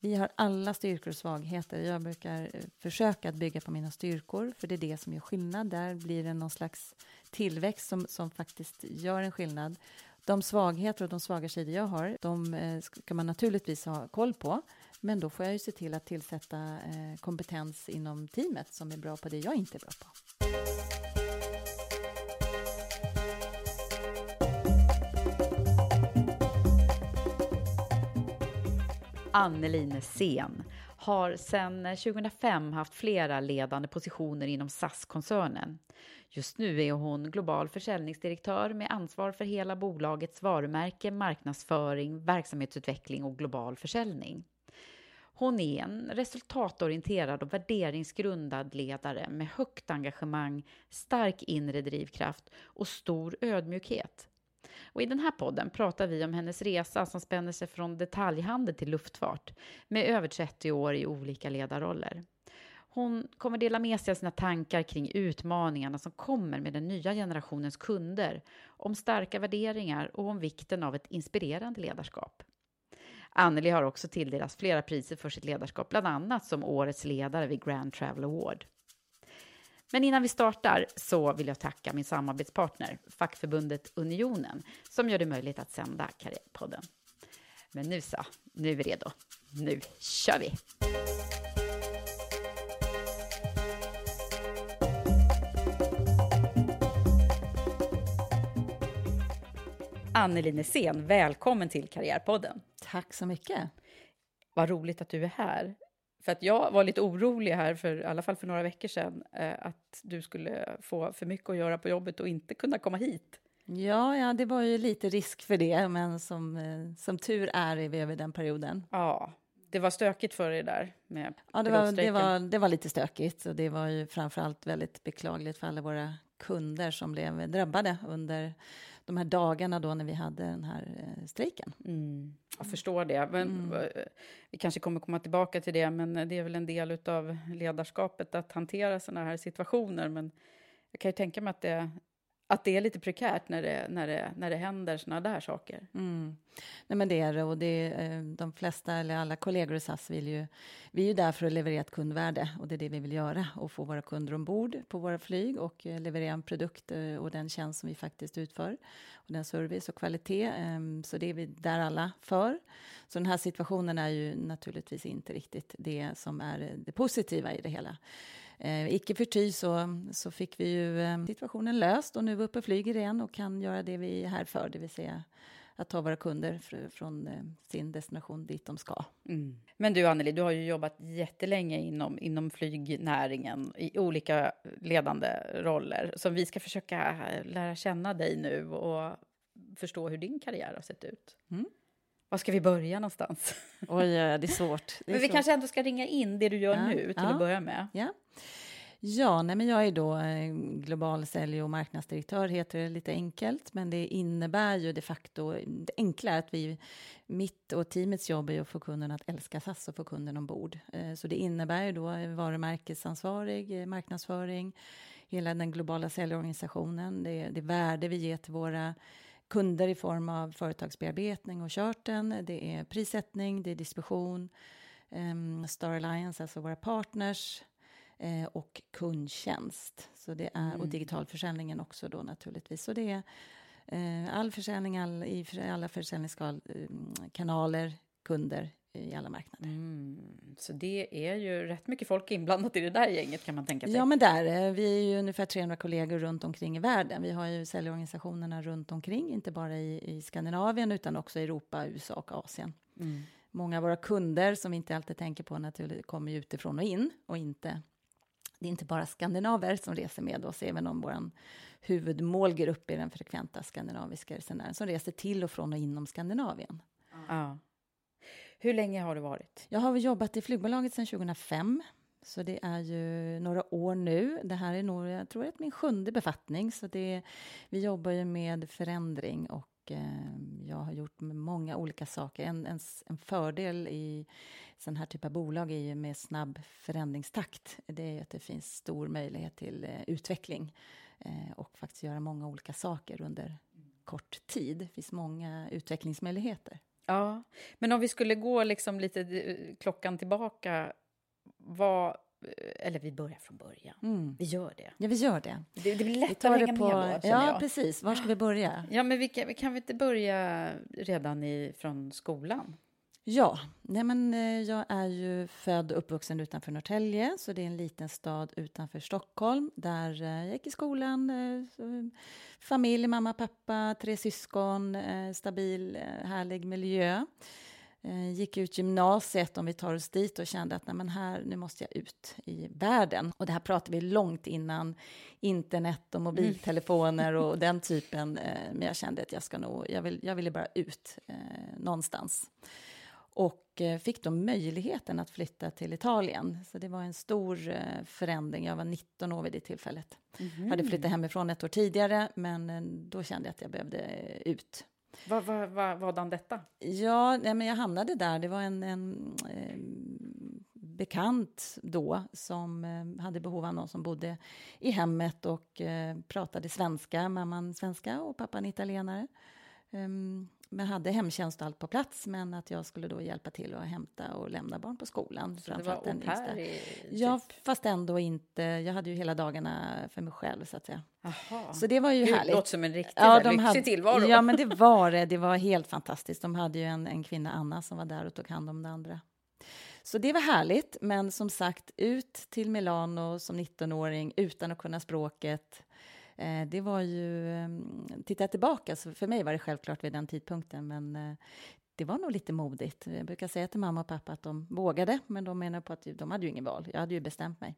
Vi har alla styrkor och svagheter. Jag brukar eh, försöka att bygga på mina styrkor, för det är det som gör skillnad. Där blir det någon slags tillväxt som, som faktiskt gör en skillnad. De svagheter och de svaga sidor jag har, de eh, ska man naturligtvis ha koll på. Men då får jag ju se till att tillsätta eh, kompetens inom teamet som är bra på det jag inte är bra på. Anneline Sen har sedan eh, 2005 haft flera ledande positioner inom SAS-koncernen. Just nu är hon global försäljningsdirektör med ansvar för hela bolagets varumärke, marknadsföring, verksamhetsutveckling och global försäljning. Hon är en resultatorienterad och värderingsgrundad ledare med högt engagemang, stark inre drivkraft och stor ödmjukhet. Och I den här podden pratar vi om hennes resa som spänner sig från detaljhandel till luftfart med över 30 år i olika ledarroller. Hon kommer dela med sig av sina tankar kring utmaningarna som kommer med den nya generationens kunder, om starka värderingar och om vikten av ett inspirerande ledarskap. Anneli har också tilldelats flera priser för sitt ledarskap, bland annat som Årets ledare vid Grand Travel Award. Men innan vi startar så vill jag tacka min samarbetspartner, fackförbundet Unionen, som gör det möjligt att sända Karriärpodden. Men nu så, nu är vi redo. Nu kör vi! Anneli Nässén, välkommen till Karriärpodden. Tack så mycket. Vad roligt att du är här. För att jag var lite orolig här, för, i alla fall för några veckor sedan, eh, att du skulle få för mycket att göra på jobbet och inte kunna komma hit. Ja, ja, det var ju lite risk för det, men som, eh, som tur är är vi över den perioden. Ja, det var stökigt för er där med Ja, det var, det, var, det var lite stökigt och det var ju framför allt väldigt beklagligt för alla våra kunder som blev drabbade under de här dagarna då när vi hade den här eh, strejken. Mm, jag förstår det. Men, mm. Vi kanske kommer komma tillbaka till det, men det är väl en del av ledarskapet att hantera sådana här situationer. Men jag kan ju tänka mig att det att det är lite prekärt när det, när det, när det händer såna där saker. Mm. Nej, men det är det. Och det är, de flesta, eller alla kollegor i SAS vill ju... Vi är ju där för att leverera ett kundvärde och det är det vi vill göra. Och få våra kunder ombord på våra flyg och eh, leverera en produkt eh, och den tjänst som vi faktiskt utför. Och den service och kvalitet. Ehm, så det är vi där alla för. Så den här situationen är ju naturligtvis inte riktigt det som är det positiva i det hela. Eh, icke förty så, så fick vi ju eh, situationen löst och nu är vi uppe och flyger igen och kan göra det vi är här för, det vill säga att ta våra kunder fr från eh, sin destination dit de ska. Mm. Men du Anneli, du har ju jobbat jättelänge inom, inom flygnäringen i olika ledande roller. Så vi ska försöka lära känna dig nu och förstå hur din karriär har sett ut. Mm. Var ska vi börja någonstans? Oj, det är svårt. Det är Men vi svårt. kanske ändå ska ringa in det du gör ja, nu till ja, att börja med. Ja. Ja, nej, men jag är då eh, global sälj och marknadsdirektör, heter det lite enkelt. Men det innebär ju de facto, det enkla är att vi, mitt och teamets jobb är att få kunden att älska SAS och få kunden ombord. Eh, så det innebär ju då varumärkesansvarig, marknadsföring, hela den globala säljorganisationen, det, det värde vi ger till våra kunder i form av företagsbearbetning och körten, det är prissättning, det är distribution, um, Star Alliance, alltså våra partners, eh, och kundtjänst. Så det är, mm. Och digitalförsäljningen också då naturligtvis. Så det är eh, all försäljning all, i alla försäljningskanaler, eh, kunder i alla marknader. Mm. Så det är ju rätt mycket folk inblandat i det där gänget kan man tänka sig. Ja, men där. Eh, vi är ju ungefär 300 kollegor runt omkring i världen. Vi har ju säljorganisationerna runt omkring, inte bara i, i Skandinavien utan också i Europa, USA och Asien. Mm. Många av våra kunder, som vi inte alltid tänker på, naturligt, kommer utifrån och in och inte det är inte bara skandinaver som reser med oss, även om vår huvudmålgrupp är den frekventa skandinaviska resenären som reser till och från och inom Skandinavien. Ja. Hur länge har du varit? Jag har jobbat i flygbolaget sedan 2005. Så det är ju några år nu. Det här är nog, jag tror, att min sjunde befattning. Så det, vi jobbar ju med förändring och eh, jag har gjort många olika saker. En, en, en fördel i sån här typ av bolag är ju med snabb förändringstakt. Det är ju att det finns stor möjlighet till eh, utveckling eh, och faktiskt göra många olika saker under kort tid. Det finns många utvecklingsmöjligheter. Ja, men om vi skulle gå liksom lite eh, klockan tillbaka, vad eller vi börjar från början. Mm. Vi gör det. Ja, vi gör det. Det, det blir lättare att hänga på, med då, Ja, jag. precis. Var ska vi börja? Ja, men vi kan, kan vi inte börja redan i, från skolan? Ja, nej men eh, jag är ju född och uppvuxen utanför Norrtälje, så det är en liten stad utanför Stockholm där eh, jag gick i skolan. Eh, familj, mamma, pappa, tre syskon, stabil, härlig miljö. Gick ut gymnasiet, om vi tar oss dit, och kände att nej men här, nu måste jag ut i världen. Och det här pratar vi långt innan internet och mobiltelefoner och den typen. Men jag kände att jag ska nog, jag, vill, jag ville bara ut eh, någonstans och eh, fick då möjligheten att flytta till Italien. Så det var en stor eh, förändring. Jag var 19 år vid det tillfället. Mm. hade flyttat hemifrån ett år tidigare, men eh, då kände jag att jag behövde ut. Vad var vad, vadan detta? Ja, nej, men jag hamnade där. Det var en, en eh, bekant då som eh, hade behov av någon som bodde i hemmet och eh, pratade svenska. Mamman svenska och pappan italienare. Um, men hade hemtjänst och allt på plats, men att jag skulle då hjälpa till att hämta och lämna barn på skolan. Så det var au pair i, typ. Ja, fast ändå inte. Jag hade ju hela dagarna för mig själv, så att säga. Aha. Så det var ju Gud, härligt. Låter som en riktigt ja, lyxig hade, tillvaro. Ja, men det var det. Det var helt fantastiskt. De hade ju en, en kvinna, Anna, som var där och tog hand om det andra. Så det var härligt, men som sagt, ut till Milano som 19-åring utan att kunna språket det var ju, ehm, tittar jag tillbaka, så för mig var det självklart vid den tidpunkten, men eh, det var nog lite modigt. Jag brukar säga till mamma och pappa att de vågade, men de menar på att de hade ju ingen val. Jag hade ju bestämt mig.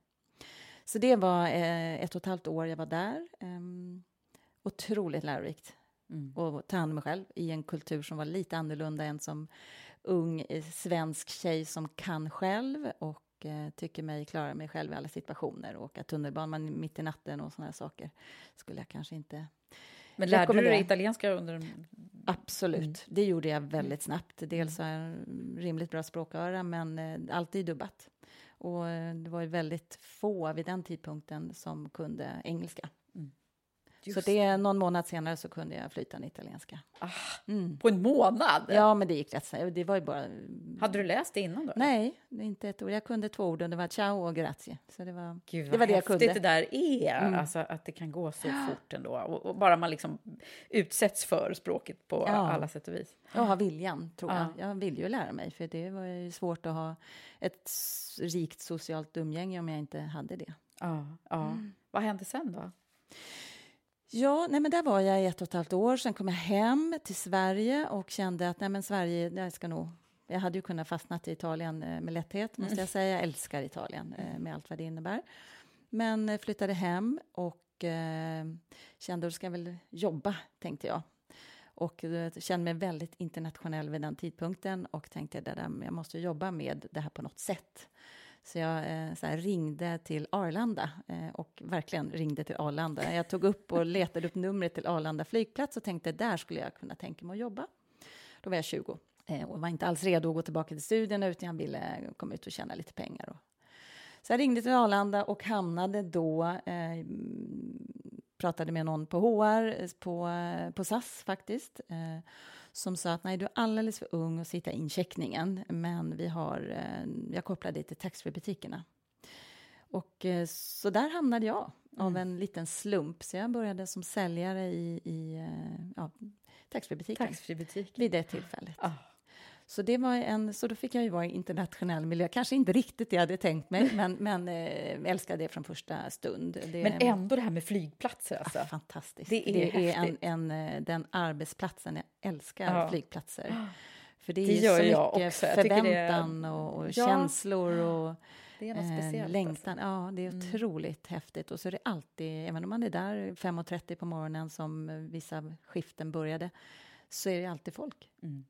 Så det var eh, ett och ett halvt år jag var där. Ehm, otroligt lärorikt. Mm. Och ta hand om mig själv i en kultur som var lite annorlunda än som ung svensk tjej som kan själv och eh, tycker mig klara mig själv i alla situationer. Åka tunnelbana mitt i natten och sådana saker skulle jag kanske inte men lärde du dig italienska under... Absolut, mm. det gjorde jag väldigt snabbt. Dels har jag rimligt bra språköra, men eh, alltid dubbat. Och eh, det var väldigt få vid den tidpunkten som kunde engelska. Just. Så det, någon månad senare så kunde jag flytande italienska. Ah, mm. På en månad? Ja, men det gick rätt Det var ju bara... Hade du läst det innan då? Nej, inte ett ord. Jag kunde två ord och det var ciao och grazie. Så det var, Gud, det, var det jag kunde. det där är, mm. alltså att det kan gå så fort ändå. Och, och, bara man liksom utsätts för språket på ja. alla sätt och vis. Jag har viljan, tror ja. jag. Jag vill ju lära mig, för det var ju svårt att ha ett rikt socialt umgänge om jag inte hade det. Ja, ja. Mm. Vad hände sen då? Ja, nej men där var jag i ett och ett halvt år. Sen kom jag hem till Sverige och kände att nej men Sverige, jag ska nog... Jag hade ju kunnat fastna i Italien eh, med lätthet, måste jag säga. Jag älskar Italien eh, med allt vad det innebär. Men eh, flyttade hem och eh, kände att ska jag väl jobba, tänkte jag. Och kände mig väldigt internationell vid den tidpunkten och tänkte att jag måste jobba med det här på något sätt. Så jag eh, så här, ringde till Arlanda eh, och verkligen ringde till Arlanda. Jag tog upp och letade upp numret till Arlanda flygplats och tänkte där skulle jag kunna tänka mig att jobba. Då var jag 20 eh, och var inte alls redo att gå tillbaka till studierna utan jag ville eh, komma ut och tjäna lite pengar. Och. Så jag ringde till Arlanda och hamnade då eh, pratade med någon på HR, eh, på, eh, på SAS faktiskt, eh, som sa att nej, du är alldeles för ung att sitta in checkningen, men vi har, eh, jag kopplar dig till taxfree-butikerna. Och eh, så där hamnade jag av mm. en liten slump, så jag började som säljare i, i eh, ja, taxfree-butiken taxfree vid det tillfället. Ah. Så, det var en, så då fick jag ju vara i internationell miljö. Kanske inte riktigt det jag hade tänkt mig, men, men äh, älskade det från första stund. Det, men ändå det här med flygplatser. Alltså. Ja, fantastiskt. Det är, det är en, en, eh, den arbetsplatsen, jag älskar ja. flygplatser. För det, det är så mycket också. förväntan och, och ja. känslor och det är något eh, speciellt. längtan. Alltså. Ja, det är mm. otroligt mm. häftigt. Och så är det alltid, även om man är där 5.30 på morgonen som vissa skiften började, så är det alltid folk. Mm.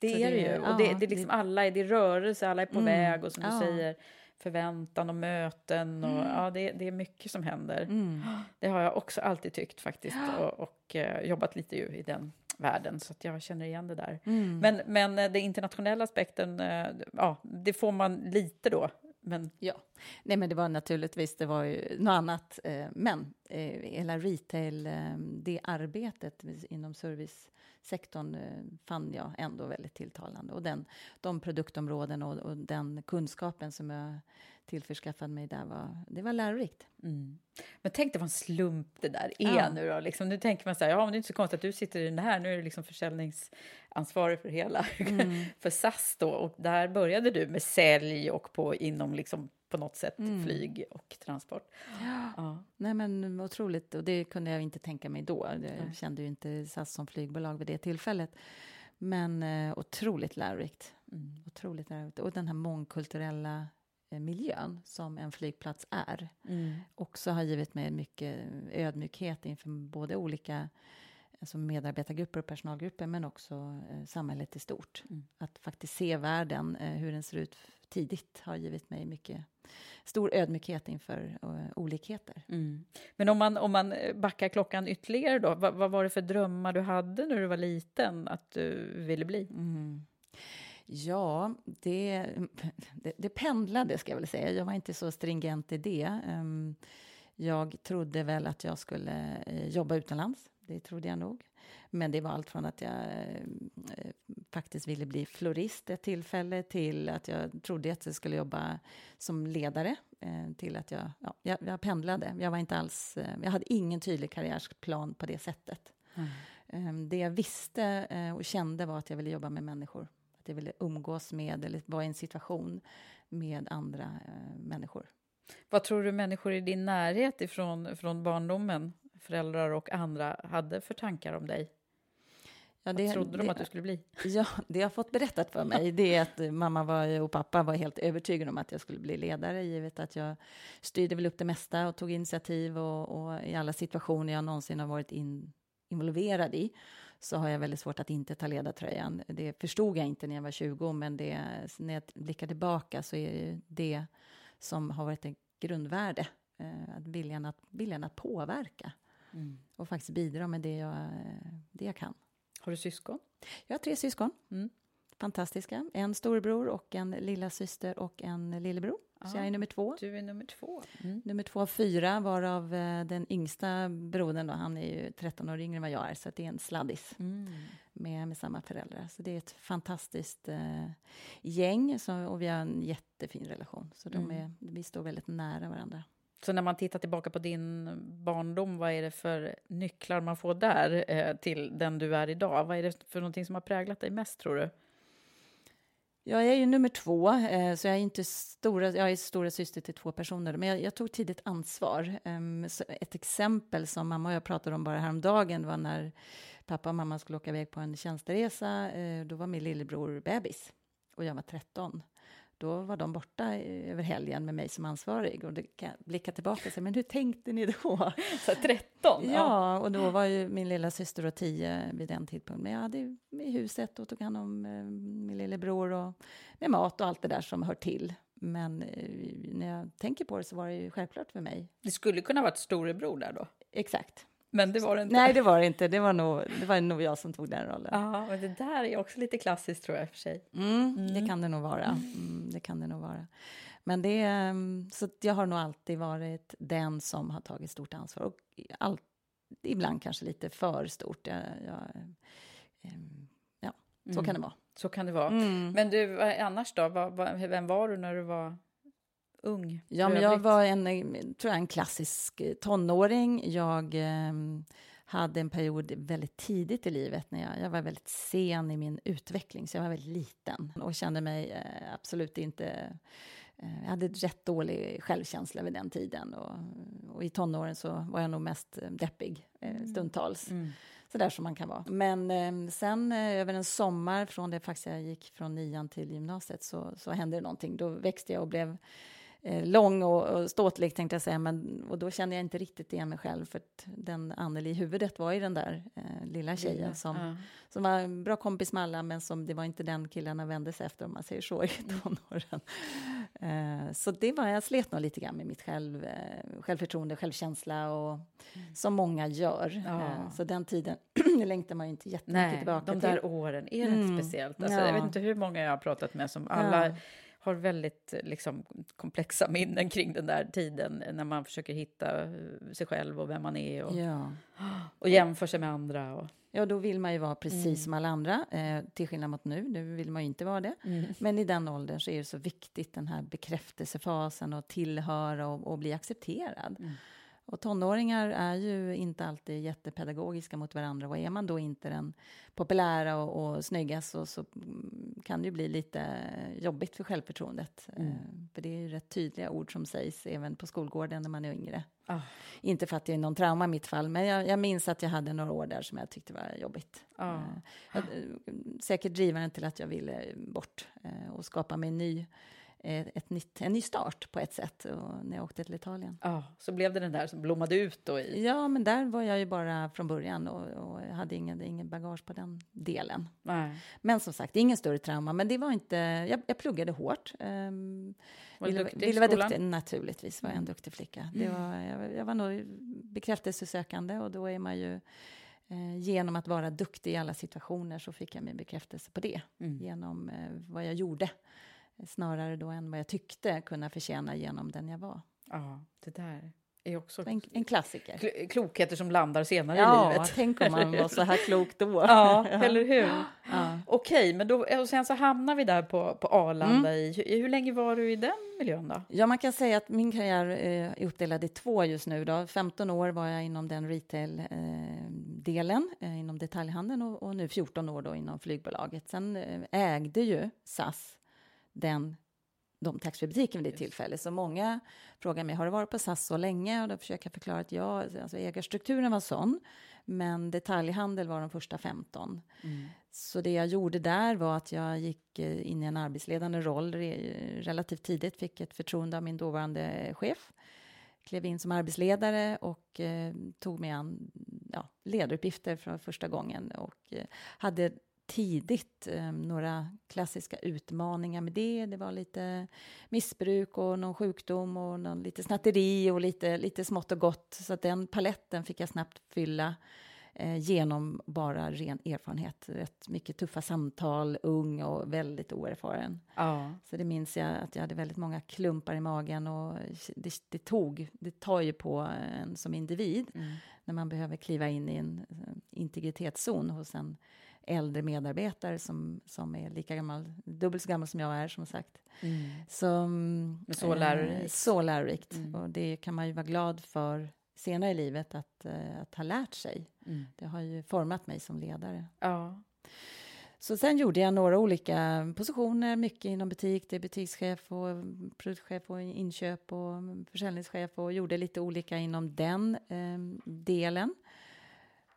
Det så är det ju. Och det, det är liksom alla, det är rörelse, alla är på mm, väg och som ja. du säger förväntan och möten och mm. ja, det, det, är mycket som händer. Mm. Det har jag också alltid tyckt faktiskt och, och uh, jobbat lite ju i den världen så att jag känner igen det där. Mm. Men, men uh, den internationella aspekten, uh, ja, det får man lite då. Men... Ja, nej men det var naturligtvis, det var ju något annat. men hela retail, det arbetet inom service sektorn eh, fann jag ändå väldigt tilltalande. Och den, de produktområden och, och den kunskapen som jag tillförskaffade mig där var, det var lärorikt. Mm. Men tänk dig vad en slump det där är ja. nu då. Liksom, nu tänker man så här, ja men det är inte så konstigt att du sitter i den här, nu är du liksom försäljningsansvarig för hela, mm. för SAS då. Och där började du med sälj och på inom liksom på något sätt mm. flyg och transport. Ja. ja. Nej, men otroligt. Och det kunde jag inte tänka mig då. Jag mm. kände ju inte SAS som flygbolag vid det tillfället. Men eh, otroligt lärorikt. Mm. Otroligt lärorikt. Och den här mångkulturella eh, miljön som en flygplats är mm. också har givit mig mycket ödmjukhet inför både olika alltså medarbetargrupper och personalgrupper men också eh, samhället i stort. Mm. Att faktiskt se världen, eh, hur den ser ut tidigt har givit mig mycket stor ödmjukhet inför uh, olikheter. Mm. Men om man, om man backar klockan ytterligare då, vad, vad, var det för drömmar du hade när du var liten att du ville bli? Mm. Ja, det, det, det, pendlade ska jag väl säga. Jag var inte så stringent i det. Um, jag trodde väl att jag skulle uh, jobba utomlands. Det trodde jag nog. Men det var allt från att jag eh, faktiskt ville bli florist ett tillfälle till att jag trodde att jag skulle jobba som ledare eh, till att jag, ja, jag, jag, pendlade. Jag var inte alls, eh, jag hade ingen tydlig karriärsplan på det sättet. Mm. det jag visste eh, och kände var att jag ville jobba med människor. Att jag ville umgås med eller vara i en situation med andra eh, människor. Vad tror du människor i din närhet ifrån, från barndomen föräldrar och andra hade för tankar om dig? Ja, det, Vad trodde de det, att du skulle bli? Ja, det jag har fått berättat för mig det är att mamma var, och pappa var helt övertygade om att jag skulle bli ledare givet att jag styrde väl upp det mesta och tog initiativ och, och i alla situationer jag någonsin har varit in, involverad i så har jag väldigt svårt att inte ta ledartröjan. Det förstod jag inte när jag var 20, men det, när jag blickar tillbaka så är det det som har varit ett grundvärde. Eh, att viljan, att, viljan att påverka. Mm. Och faktiskt bidra med det jag, det jag kan. Har du syskon? Jag har tre syskon. Mm. Fantastiska. En storebror och en lilla syster och en lillebror. Ah, så jag är nummer två. Du är nummer två. Mm. Nummer två av fyra, varav eh, den yngsta brodern då, han är ju 13 år yngre än vad jag är, så det är en sladdis mm. med, med samma föräldrar. Så det är ett fantastiskt eh, gäng så, och vi har en jättefin relation. Så de mm. är, vi står väldigt nära varandra. Så när man tittar tillbaka på din barndom, vad är det för nycklar man får där eh, till den du är idag? Vad är det för någonting som har präglat dig mest, tror du? Jag är ju nummer två, eh, så jag är inte stora, jag är stora syster till två personer, men jag, jag tog tidigt ansvar. Um, ett exempel som mamma och jag pratade om bara häromdagen var när pappa och mamma skulle åka iväg på en tjänsteresa. Eh, då var min lillebror bebis och jag var 13 då var de borta över helgen med mig som ansvarig. Och då kan jag blicka tillbaka och säga, men hur tänkte ni då? Så 13? Ja, ja, och då var ju min lilla syster och 10 vid den tidpunkten. Men jag hade i huset och tog hand om eh, min lillebror och med mat och allt det där som hör till. men eh, när jag tänker på det så var det ju självklart för mig. Det skulle kunna varit storebror där då? Exakt. Men det var det inte? Nej, det var det inte. Det var nog, det var nog jag som tog den rollen. Ja, men det där är också lite klassiskt tror jag för sig. Mm, mm. Det kan det nog vara. Mm, det kan det nog vara. Men det, ehm, så jag har nog alltid varit den som har tagit stort ansvar. Och all, ibland kanske lite för stort. Jag, jag, ehm, ja, så mm. kan det vara. Så kan det vara. Mm. Men du, annars då? Vem var du när du var ung? Ja, men jag var en, tror jag, en klassisk tonåring. Jag eh, hade en period väldigt tidigt i livet när jag, jag var väldigt sen i min utveckling, så jag var väldigt liten och kände mig eh, absolut inte eh, jag hade rätt dålig självkänsla vid den tiden och, och, i tonåren så var jag nog mest deppig eh, stundtals. Mm. Så där som man kan vara. Men eh, sen eh, över en sommar, från det faktiskt jag gick från nian till gymnasiet, så, så hände det någonting. Då växte jag och blev eh, lång och, och ståtlig tänkte jag säga, men, och då kände jag inte riktigt igen mig själv, för att den Anneli i huvudet var ju den där eh, lilla tjejen som, ja. som var en bra kompis med alla, men som det var inte den killarna vände sig efter, om man säger så, i mm. tonåren. Eh, så det var, jag slet nog lite grann med mitt själv, eh, självförtroende, självkänsla, och, mm. som många gör. Ja. Eh, så den tiden längtar man ju inte jättemycket Nej, tillbaka de till. de där åren, är det mm. speciellt? Alltså, ja. Jag vet inte hur många jag har pratat med som alla har väldigt liksom, komplexa minnen kring den där tiden när man försöker hitta eh, sig själv och vem man är och, ja. och jämför sig med andra. Och... Ja, då vill man ju vara precis mm. som alla andra, eh, till skillnad mot nu. Nu vill man ju inte vara det. Mm. Men i den åldern så är det så viktigt, den här bekräftelsefasen och tillhöra och, och bli accepterad. Mm. Och tonåringar är ju inte alltid jättepedagogiska mot varandra och är man då inte den populära och, och snygga så, så kan det ju bli lite jobbigt för självförtroendet. Mm. Eh, för det är ju rätt tydliga ord som sägs även på skolgården när man är yngre. Oh. Inte för att det är någon trauma i mitt fall, men jag, jag, minns att jag hade några år där som jag tyckte var jobbigt. Oh. Jag, säkert drivaren till att jag ville bort eh, och skapa mig en ny Eh, ett nytt, en ny start på ett sätt och när jag åkte till Italien. Ja, så blev det den där som blommade ut då? I... Ja, men där var jag ju bara från början och, och hade ingen, ingen bagage på den delen. Nej. Men som sagt, ingen större trauma. Men det var inte... Jag, jag pluggade hårt. Um, var ville, duktig ville vara duktig. Naturligtvis var jag en mm. duktig flicka. Det mm. var, jag, jag var nog bekräftelsesökande och då är man ju eh, genom att vara duktig i alla situationer så fick jag min bekräftelse på det, mm. genom eh, vad jag gjorde snarare då än vad jag tyckte kunna förtjäna genom den jag var. Ja, det där är också... En, en klassiker. klokheter som landar senare ja, i livet. Tänk om man var så här klok då. ja, eller hur? Ja. Okej, men då, och sen så hamnar vi där på, på Arlanda. Mm. I, hur länge var du i den miljön då? Ja, man kan säga att min karriär eh, är uppdelad i två just nu. Då. 15 år var jag inom den retail-delen, eh, eh, inom detaljhandeln och, och, nu 14 år då inom flygbolaget. Sen eh, ägde ju SAS den de taxfree-butikerna vid det tillfället. Så många frågar mig, har du varit på SAS så länge? Och då försöker jag förklara att ja, alltså ägarstrukturen var sån, men detaljhandel var de första 15. Mm. Så det jag gjorde där var att jag gick eh, in i en arbetsledande roll relativt tidigt, fick ett förtroende av min dåvarande chef, klev in som arbetsledare och eh, tog mig an ja, ledaruppgifter för första gången och eh, hade tidigt eh, några klassiska utmaningar med det. Det var lite missbruk och någon sjukdom och någon, lite snatteri och lite, lite smått och gott. Så att den paletten fick jag snabbt fylla eh, genom bara ren erfarenhet. Rätt mycket tuffa samtal, ung och väldigt oerfaren. Ja. Så det minns jag att jag hade väldigt många klumpar i magen och det, det tog, det tar ju på en som individ mm. när man behöver kliva in i en eh, integritetszon hos en äldre medarbetare som, som är lika gammal, dubbelt så gammal som jag är som sagt. Mm. Så, Men så lärorikt. Eh, så lärorikt. Mm. Och det kan man ju vara glad för senare i livet att, eh, att ha lärt sig. Mm. Det har ju format mig som ledare. Ja. Så sen gjorde jag några olika positioner, mycket inom butik. Det är butikschef och produktchef och inköp och försäljningschef och gjorde lite olika inom den eh, delen.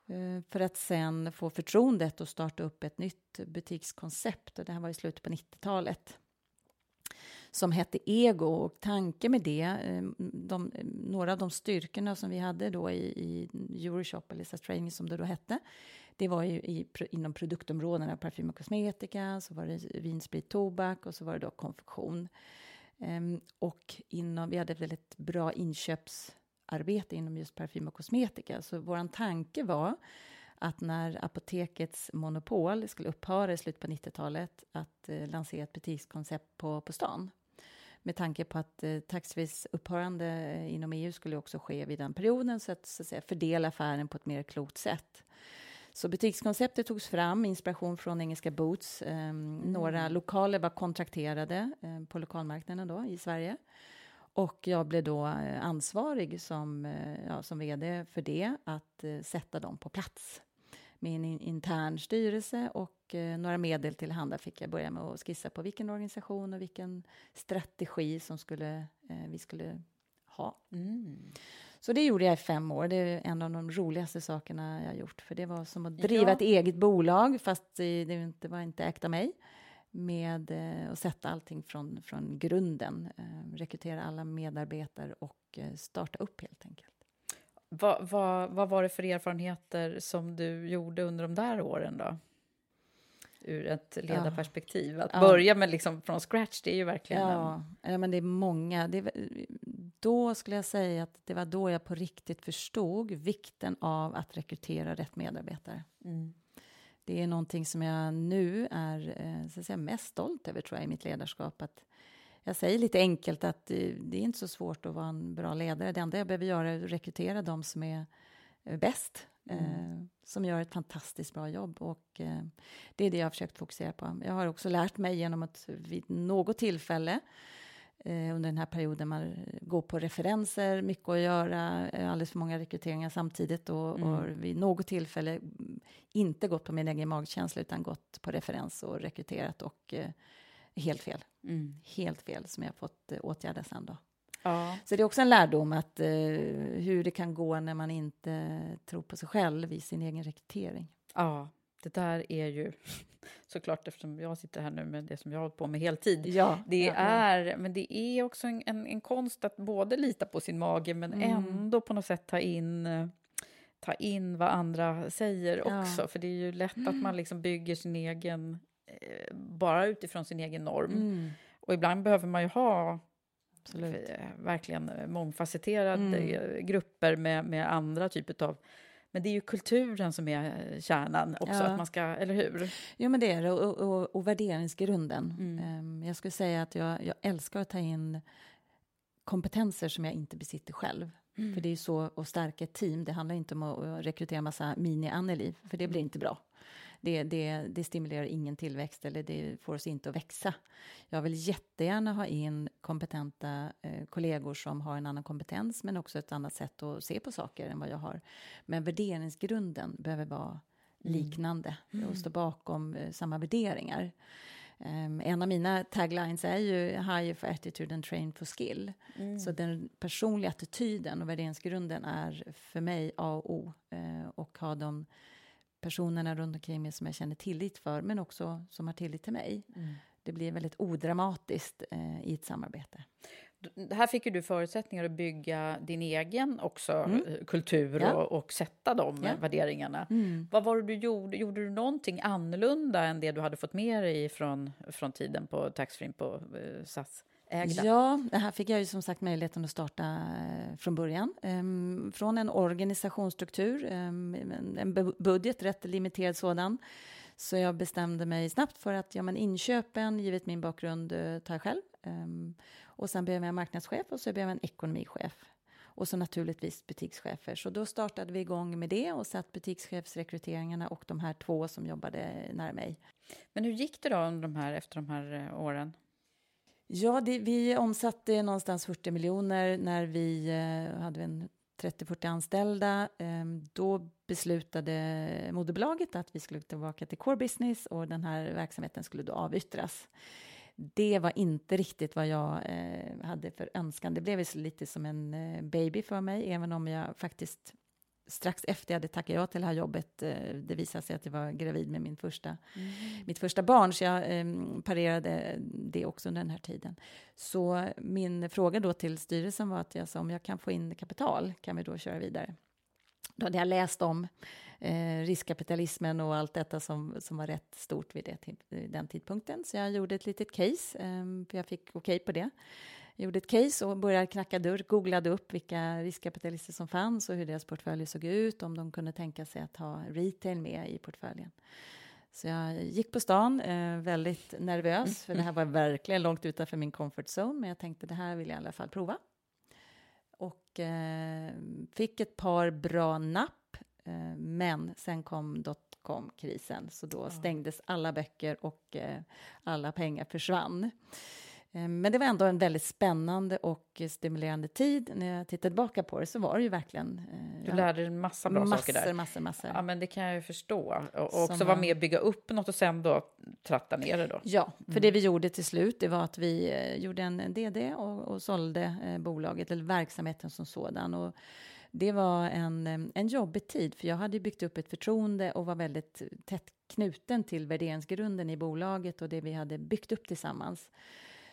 Eh, för att sen få förtroendet att starta upp ett nytt butikskoncept. Och det här var i slutet på 90-talet som hette Ego. Och tanken med det, eh, de, några av de styrkorna som vi hade då i, i Euroshop, eller SAS Training som det då hette, det var ju i, inom produktområdena parfym och kosmetika, så var det vin, sprit, tobak och så var det då konfektion. Um, och inom, vi hade väldigt bra inköps inköpsarbete inom just parfym och kosmetika. Så vår tanke var att när apotekets monopol skulle upphöra i slutet på 90-talet att eh, lansera ett butikskoncept på, på stan. Med tanke på att eh, taxfrees upphörande eh, inom EU skulle också ske vid den perioden så att, så att säga, fördela affären på ett mer klokt sätt. Så butikskonceptet togs fram, inspiration från engelska Boots. Eh, mm. Några lokaler var kontrakterade eh, på lokalmarknaden då, i Sverige. Och jag blev då eh, ansvarig som, eh, ja, som vd för det, att sätta dem på plats med en intern styrelse och eh, några medel till handa fick jag börja med att skissa på vilken organisation och vilken strategi som skulle, eh, vi skulle ha. Mm. Så det gjorde jag i fem år. Det är en av de roligaste sakerna jag gjort. För det var som att driva ja. ett eget bolag, fast det inte, var inte ägt av mig. Med eh, att sätta allting från, från grunden. Eh, rekrytera alla medarbetare och eh, starta upp helt enkelt. Vad, vad, vad var det för erfarenheter som du gjorde under de där åren då? Ur ett ledarperspektiv. Att ja. börja med liksom från scratch, det är ju verkligen... Ja, en... ja men det är många. Det, då skulle jag säga att det var då jag på riktigt förstod vikten av att rekrytera rätt medarbetare. Mm. Det är någonting som jag nu är eh, så att säga, mest stolt över tror jag, i mitt ledarskap. Att jag säger lite enkelt att det, det är inte så svårt att vara en bra ledare. Det enda jag behöver göra är att rekrytera de som är eh, bäst, mm. eh, som gör ett fantastiskt bra jobb. Och eh, det är det jag har försökt fokusera på. Jag har också lärt mig genom att vid något tillfälle eh, under den här perioden man går på referenser, mycket att göra, eh, alldeles för många rekryteringar samtidigt och, mm. och vid något tillfälle inte gått på min egen magkänsla utan gått på referens och rekryterat och eh, helt fel. Mm. Helt fel, som jag fått eh, åtgärda sen då. Ja. Så det är också en lärdom att eh, hur det kan gå när man inte tror på sig själv i sin egen rekrytering. Ja, det där är ju såklart eftersom jag sitter här nu med det som jag har hållit på med heltid. Ja, det ja, är, ja. men det är också en, en, en, konst att både lita på sin mage men mm. ändå på något sätt ta in ta in vad andra säger också. För det är ju lätt att man liksom bygger sin egen Eh, bara utifrån sin egen norm. Mm. Och ibland behöver man ju ha Absolut. Eh, verkligen mångfacetterade mm. grupper med, med andra typer av men det är ju kulturen som är kärnan också, ja. att man ska, eller hur? Jo, men det är det, och, och, och värderingsgrunden. Mm. Um, jag skulle säga att jag, jag älskar att ta in kompetenser som jag inte besitter själv. Mm. För det är så att stärka ett team. Det handlar inte om att rekrytera en massa mini-Anneli, för det blir inte bra det, det, det stimulerar ingen tillväxt eller det får oss inte att växa. Jag vill jättegärna ha in kompetenta eh, kollegor som har en annan kompetens men också ett annat sätt att se på saker än vad jag har. Men värderingsgrunden behöver vara mm. liknande mm. och stå bakom eh, samma värderingar. Um, en av mina taglines är ju higher for attitude and train for skill. Mm. Så den personliga attityden och värderingsgrunden är för mig A och O. Uh, och ha de personerna runt omkring mig som jag känner tillit för, men också som har tillit till mig. Mm. Det blir väldigt odramatiskt eh, i ett samarbete. Här fick ju du förutsättningar att bygga din egen också mm. Eh, kultur ja. och, och, sätta de ja. värderingarna. Mm. Vad var det du gjorde? Gjorde du någonting annorlunda än det du hade fått med dig från, från tiden på taxfree på eh, SAS? ägda? Ja, här fick jag ju som sagt möjligheten att starta eh, från början. Um, från en organisationsstruktur, um, en budget, rätt limiterad sådan. Så jag bestämde mig snabbt för att ja, men inköpen, givet min bakgrund, uh, tar jag själv. Um, och sen behöver jag en marknadschef och så behöver jag en ekonomichef. Och så naturligtvis butikschefer. Så då startade vi igång med det och satt butikschefsrekryteringarna och de här två som jobbade nära mig. Men hur gick det då under de här, efter de här eh, åren? Ja, det, vi omsatte någonstans 40 miljoner när vi eh, hade en 30-40 anställda. Eh, då beslutade moderbolaget att vi skulle tillbaka till core business och den här verksamheten skulle då avyttras. Det var inte riktigt vad jag eh, hade för önskan. Det blev lite som en eh, baby för mig, även om jag faktiskt strax efter jag hade tackat ja till det här jobbet, eh, det visade sig att jag var gravid med min första, mm. mitt första barn, så jag eh, parerade det också under den här tiden. Så min fråga då till styrelsen var att jag sa om jag kan få in kapital, kan vi då köra vidare? Då hade jag läst om eh, riskkapitalismen och allt detta som, som var rätt stort vid, det, den tidpunkten. Så jag gjorde ett litet case, eh, för jag fick okej okay på det. Jag gjorde ett case och började knacka dörr, googlade upp vilka riskkapitalister som fanns och hur deras portföljer såg ut, om de kunde tänka sig att ha retail med i portföljen. Så jag gick på stan, eh, väldigt nervös, för det här var verkligen långt utanför min comfort zone, men jag tänkte det här vill jag i alla fall prova. Och eh, fick ett par bra napp, men sen kom dotcom-krisen, så då stängdes alla böcker och eh, alla pengar försvann. Eh, men det var ändå en väldigt spännande och stimulerande tid. När jag tittar tillbaka på det så var det ju verkligen... Eh, du lärde dig en massa bra massor, saker där. Massor, massor. Ja, men det kan jag ju förstå. Och också vara med och bygga upp något och sen då tratta ner det då. Ja, för mm. det vi gjorde till slut, det var att vi eh, gjorde en DD och, och sålde bolaget, eller verksamheten som sådan. Och det var en, en jobbig tid, för jag hade byggt upp ett förtroende och var väldigt tätt knuten till värderingsgrunden i bolaget och det vi hade byggt upp tillsammans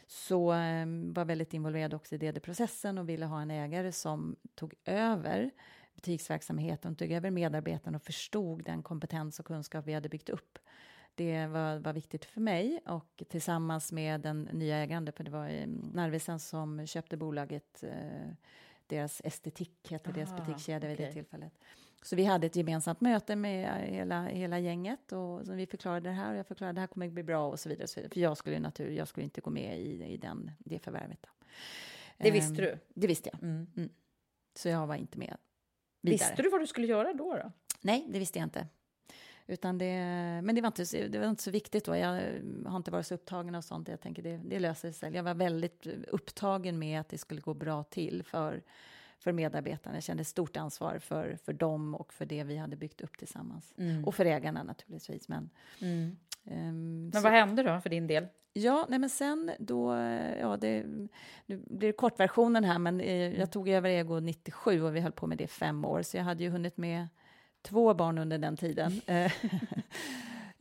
så eh, var väldigt involverad också i DD-processen och ville ha en ägare som tog över butiksverksamheten, tog över medarbetarna och förstod den kompetens och kunskap vi hade byggt upp. Det var, var viktigt för mig och tillsammans med den nya ägaren, för det var Narvesen som köpte bolaget, eh, deras estetik hette deras butikskedja vid det tillfället. Så vi hade ett gemensamt möte med hela, hela gänget och så vi förklarade det här och jag förklarade det här kommer att bli bra och så vidare. Och så vidare. För jag skulle naturligt, jag skulle inte gå med i, i den, det förvärvet. Då. Det visste du? Det visste jag. Mm. Mm. Så jag var inte med vidare. Visste du vad du skulle göra då? då? Nej, det visste jag inte. Utan det, men det var, inte, det var inte så viktigt då. Jag har inte varit så upptagen av sånt. Jag tänker det, det löser sig. Jag var väldigt upptagen med att det skulle gå bra till för för medarbetarna. Jag kände stort ansvar för, för dem och för det vi hade byggt upp tillsammans. Mm. Och för ägarna naturligtvis. Men, mm. um, men vad hände då för din del? Ja, nej men sen då, ja det, nu blir det kortversionen här, men eh, jag tog över Ego 97 och vi höll på med det i fem år, så jag hade ju hunnit med två barn under den tiden.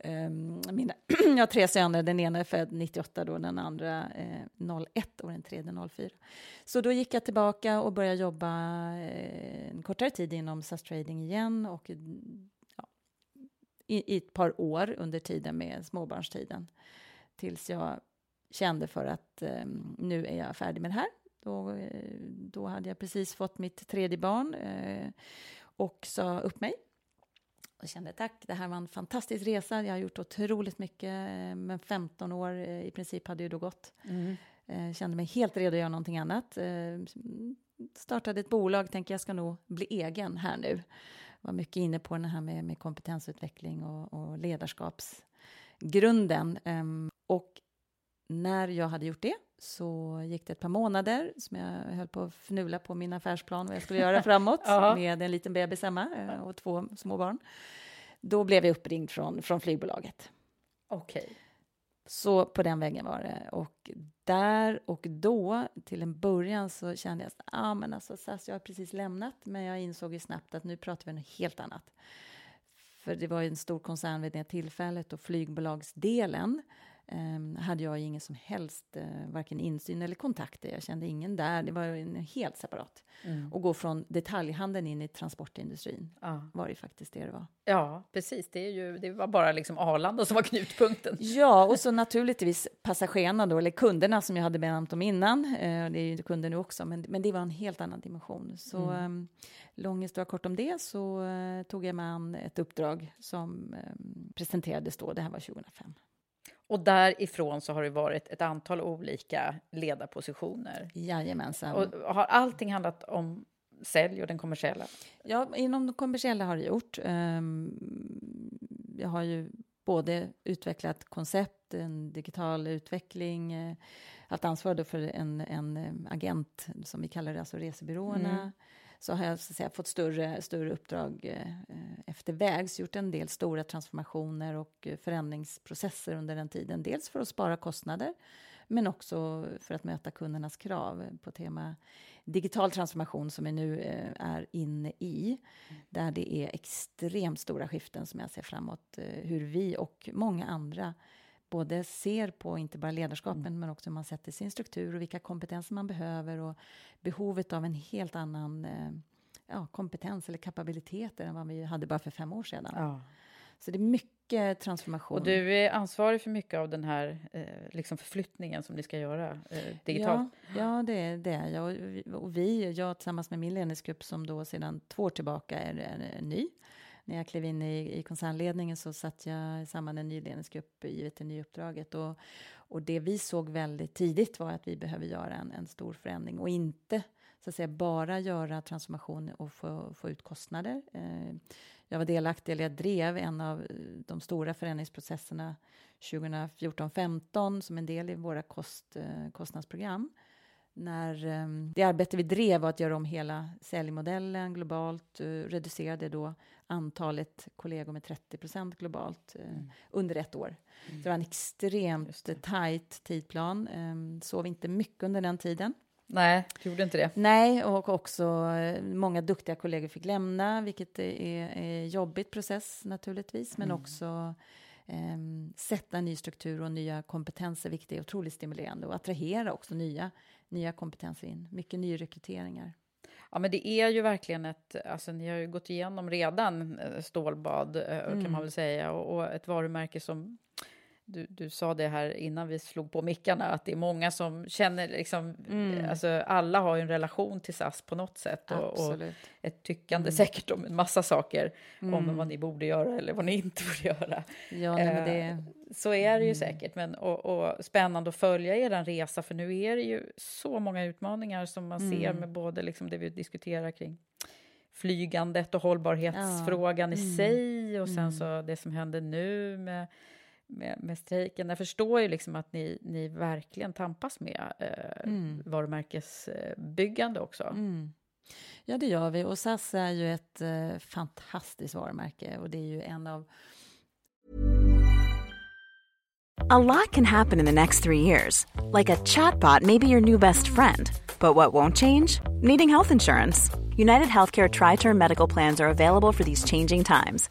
Um, mina, jag har tre söner, den ena är född 98, då, den andra eh, 01 och den tredje 04. Så då gick jag tillbaka och började jobba eh, en kortare tid inom SAS Trading igen och ja, i, i, ett par år under tiden med småbarnstiden tills jag kände för att eh, nu är jag färdig med det här. Då, eh, då hade jag precis fått mitt tredje barn eh, och sa upp mig och kände tack, det här var en fantastisk resa. Jag har gjort otroligt mycket, eh, men 15 år eh, i princip hade ju då gått. Mm. Eh, kände mig helt redo att göra någonting annat. Startade ett bolag, tänkte jag ska nog bli egen här nu. Var mycket inne på det här med, med kompetensutveckling och, och ledarskapsgrunden. Ehm, och när jag hade gjort det så gick det ett par månader som jag höll på att fnula på min affärsplan vad jag skulle göra framåt med en liten bebis hemma eh, och två små barn. Då blev jag uppringd från, från flygbolaget. Okej. Okay. Så på den vägen var det. Och där och då, till en början, så kände jag att ah, men alltså, SAS, jag har precis lämnat, men jag insåg ju snabbt att nu pratar vi om något helt annat. För det var ju en stor koncern vid det tillfället och flygbolagsdelen um, hade jag ingen som helst uh, varken insyn eller kontakter. Jag kände ingen där. Det var en helt separat. Mm. Och gå från detaljhandeln in i transportindustrin ja. var ju faktiskt det det var. Ja, precis. Det, är ju, det var bara liksom Arlanda som var knutpunkten. Ja, och så naturligtvis passagerarna då, eller kunderna som jag hade benämnt dem innan. Uh, det är ju kunder nu också, men, men det var en helt annan dimension. Så mm. um, lång historia kort om det så uh, tog jag mig an ett uppdrag som um, presenterades då. Det här var 2005. Och därifrån så har det varit ett antal olika ledarpositioner. Jajamensan. Och har allting handlat om sälj och den kommersiella? Ja, inom det kommersiella har det gjort. Ehm, jag har ju både utvecklat koncept, en digital utveckling, eh, haft ansvar för en, en eh, agent, som vi kallar det, alltså resebyråerna. Mm så har jag så att säga, fått större, större uppdrag eh, eftervägs, gjort en del stora transformationer och eh, förändringsprocesser under den tiden. Dels för att spara kostnader, men också för att möta kundernas krav på tema digital transformation som vi nu eh, är inne i, där det är extremt stora skiften som jag ser framåt, eh, hur vi och många andra både ser på inte bara ledarskapen mm. men också hur man sätter sin struktur och vilka kompetenser man behöver och behovet av en helt annan eh, ja, kompetens eller kapabiliteter än vad vi hade bara för fem år sedan. Ja. Så det är mycket transformation. Och du är ansvarig för mycket av den här eh, liksom förflyttningen som ni ska göra eh, digitalt? Ja, ja det, det är jag. Och vi, jag tillsammans med min ledningsgrupp som då sedan två år tillbaka är, är, är ny. När jag klev in i, i koncernledningen så satt jag samman en ny ledningsgrupp givet det nya uppdraget. Och, och det vi såg väldigt tidigt var att vi behöver göra en, en stor förändring och inte så att säga, bara göra transformation och få, få ut kostnader. Eh, jag var delaktig, eller jag drev en av eh, de stora förändringsprocesserna 2014-15 som en del i våra kost, eh, kostnadsprogram. När um, det arbete vi drev var att göra om hela säljmodellen globalt, uh, reducerade då antalet kollegor med 30 procent globalt uh, mm. under ett år. Mm. Det var en extremt tajt tidplan. Um, sov inte mycket under den tiden. Nej, gjorde inte det. Nej, och också eh, många duktiga kollegor fick lämna, vilket är en jobbig process naturligtvis, men mm. också eh, sätta en ny struktur och nya kompetenser, vilket är otroligt stimulerande och attrahera också nya, nya kompetenser in. Mycket nyrekryteringar. Ja, men det är ju verkligen ett... Alltså, ni har ju gått igenom redan eh, stålbad, mm. kan man väl säga, och, och ett varumärke som du, du sa det här innan vi slog på mickarna, att det är många som känner liksom, mm. alltså alla har ju en relation till SAS på något sätt och, och ett tyckande mm. säkert om en massa saker, mm. om vad ni borde göra eller vad ni inte borde göra. Ja, nej, det... Eh, så är det ju mm. säkert, men och, och, spännande att följa er resa, för nu är det ju så många utmaningar som man ser mm. med både liksom det vi diskuterar kring flygandet och hållbarhetsfrågan ja. i mm. sig och sen så det som händer nu med med, med strejken. Jag förstår ju liksom att ni, ni verkligen tampas med eh, mm. varumärkesbyggande också. Mm. Ja, det gör vi. Och SAS är ju ett eh, fantastiskt varumärke och det är ju en av... A lot can happen in the next three years. Like a chatbot may be your new best friend. But what won't change? Needing health insurance. United Healthcare Tri-Term Medical Plans are available for these changing times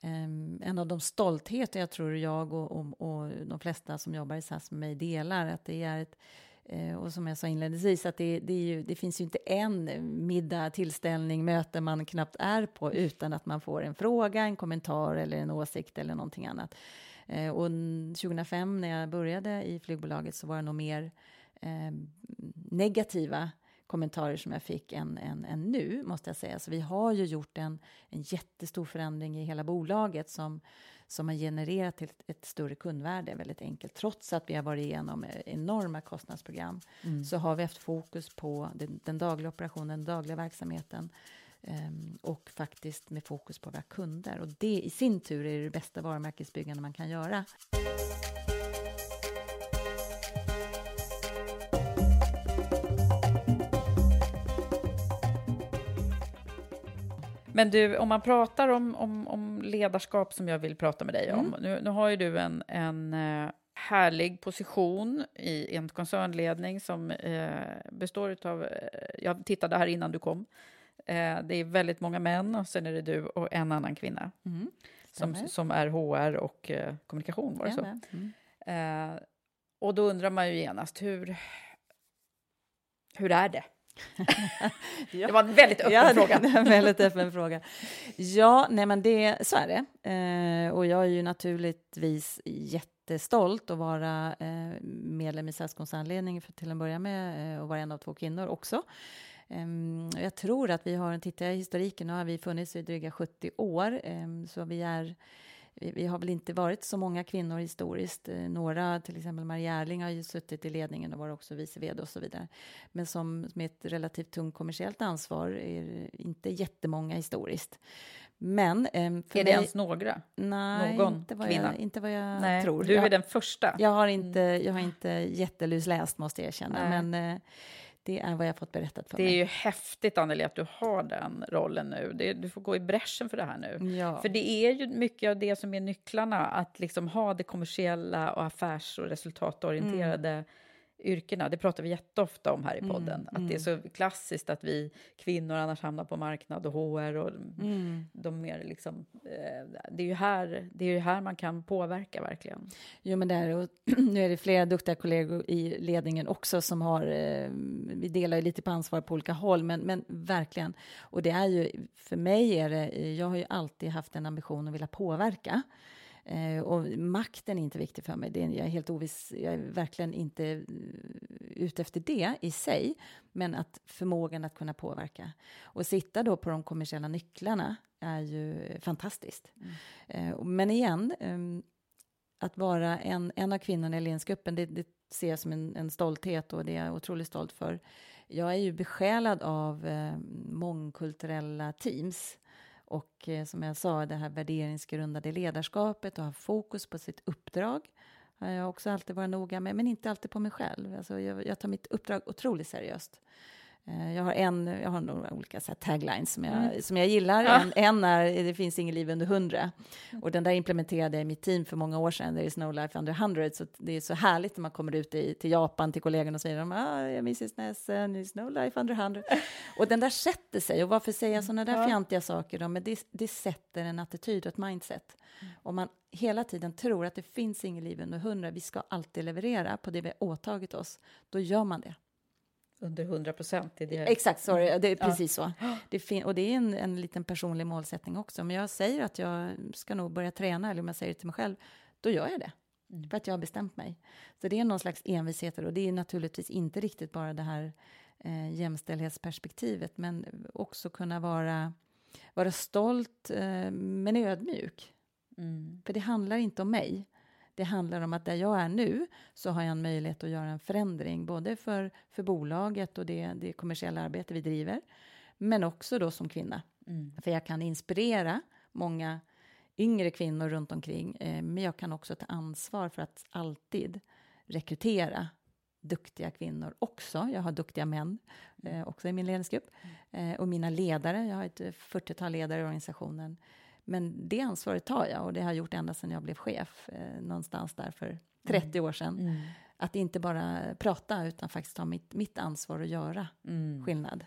Ehm, en av de stoltheter jag tror jag och, och, och, de flesta som jobbar i SAS med mig delar, att det är ett, eh, och som jag sa inledningsvis, att det, det, ju, det, finns ju inte en middag, tillställning, möte man knappt är på utan att man får en fråga, en kommentar eller en åsikt eller någonting annat. Eh, och 2005 när jag började i flygbolaget så var det nog mer eh, negativa kommentarer som jag fick än, än, än nu, måste jag säga. Så vi har ju gjort en, en jättestor förändring i hela bolaget som, som har genererat ett, ett större kundvärde väldigt enkelt. Trots att vi har varit igenom enorma kostnadsprogram mm. så har vi haft fokus på den, den dagliga operationen, den dagliga verksamheten um, och faktiskt med fokus på våra kunder. Och det i sin tur är det bästa varumärkesbyggande man kan göra. Men du, om man pratar om, om, om ledarskap som jag vill prata med dig om. Mm. Nu, nu har ju du en, en uh, härlig position i en koncernledning som uh, består av... Uh, jag tittade här innan du kom. det är väldigt många män och sen är det du och en annan kvinna. Mm. Som, som är HR och kommunikation, var det så? Mm. och då undrar man ju genast, hur, hur är det? Ja. Det var en väldigt öppen ja, fråga. en väldigt öppen fråga. Ja, nej men det, så är det. Eh, och jag är ju naturligtvis jättestolt att vara eh, medlem i SAS koncernledning för till en början med eh, och vara en av två kvinnor också. Um, jag tror att vi har, tittar jag i historiken, nu har vi funnits i dryga 70 år, um, så vi är vi, har väl inte varit så många kvinnor historiskt. Eh, några, till exempel Maria Erling, har ju suttit i ledningen och var också vice vd och så vidare. Men som med ett relativt tungt kommersiellt ansvar är inte jättemånga historiskt. Men eh, Är det mig, ens några? Nej, Någon inte vad kvinna? Jag, inte vad jag nej, tror. Du är jag, den första. Jag har inte, jag har inte jättelusläst, måste jag erkänna. Nej. Men eh, det är vad jag fått berättat för det mig. Det är ju häftigt, Anneli, att du har den rollen nu. Det, du får gå i bräschen för det här nu. Ja. För det är ju mycket av det som är nycklarna, att liksom ha det kommersiella och affärs och resultatorienterade mm yrkena. Det pratar vi jätteofta om här i mm, podden. Mm, att mm. det är så klassiskt att vi kvinnor annars hamnar på marknad och HR och mm. de mer liksom... Eh, det är ju här, det är här man kan påverka verkligen. Jo, men där, och nu är det flera duktiga kollegor i ledningen också som har... Eh, vi delar ju lite på ansvar på olika håll, men, men verkligen. Och det är ju, för mig är det... Jag har ju alltid haft en ambition att vilja påverka. Eh, och makten är inte viktig för mig. Det är, jag är helt oviss. Jag är verkligen inte uh, ute efter det i sig, men att förmågan att kunna påverka. Och sitta då på de kommersiella nycklarna är ju fantastiskt. Mm. Eh, men igen, um, att vara en, en av kvinnorna i ledningsgruppen, det, det ser jag som en, en, stolthet och det är jag otroligt stolt för. Jag är ju besjälad av eh, mångkulturella teams och eh, som jag sa, det här värderingsgrundade ledarskapet och ha fokus på sitt uppdrag har jag också alltid varit noga med, men inte alltid på mig själv. Alltså jag, jag tar mitt uppdrag otroligt seriöst. Eh, jag har, en, jag har några olika så taglines som jag, mm. som jag gillar. Ja. En, en, är Det finns ingen liv under hundra. Och den där implementerade jag i mitt team för många år sedan. There is no life under hundred. Så det är så härligt när man kommer ut i, till Japan till kollegorna och säger de, ah, jag Mrs Nessen, there is no life under hundred. och den där sätter sig. Och varför säger jag sådana där ja. fjantiga saker? Då? Men det, det sätter en attityd och ett mindset. Mm. Om man hela tiden tror att det finns ingen liv under hundra, vi ska alltid leverera på det vi har åtagit oss, då gör man det under 100 procent. Det... Exakt, sorry, det är precis ja. så. Det och det är en, en liten personlig målsättning också. Men jag säger att jag ska nog börja träna, eller om jag säger det till mig själv, då gör jag det. Mm. För att jag har bestämt mig. Så det är någon slags envishet och det är naturligtvis inte riktigt bara det här eh, jämställdhetsperspektivet, men också kunna vara, vara stolt eh, men ödmjuk. Mm. För det handlar inte om mig. Det handlar om att där jag är nu så har jag en möjlighet att göra en förändring både för, för bolaget och det, det kommersiella arbete vi driver, men också då som kvinna. Mm. För jag kan inspirera många yngre kvinnor runt omkring, eh, men jag kan också ta ansvar för att alltid rekrytera duktiga kvinnor också. Jag har duktiga män eh, också i min ledningsgrupp. Mm. Eh, och mina ledare, jag har ett 40-tal ledare i organisationen men det ansvaret tar jag och det har jag gjort ända sedan jag blev chef, eh, någonstans där för 30 mm. år sedan. Mm. Att inte bara prata utan faktiskt ta mitt, mitt ansvar och göra mm. skillnad.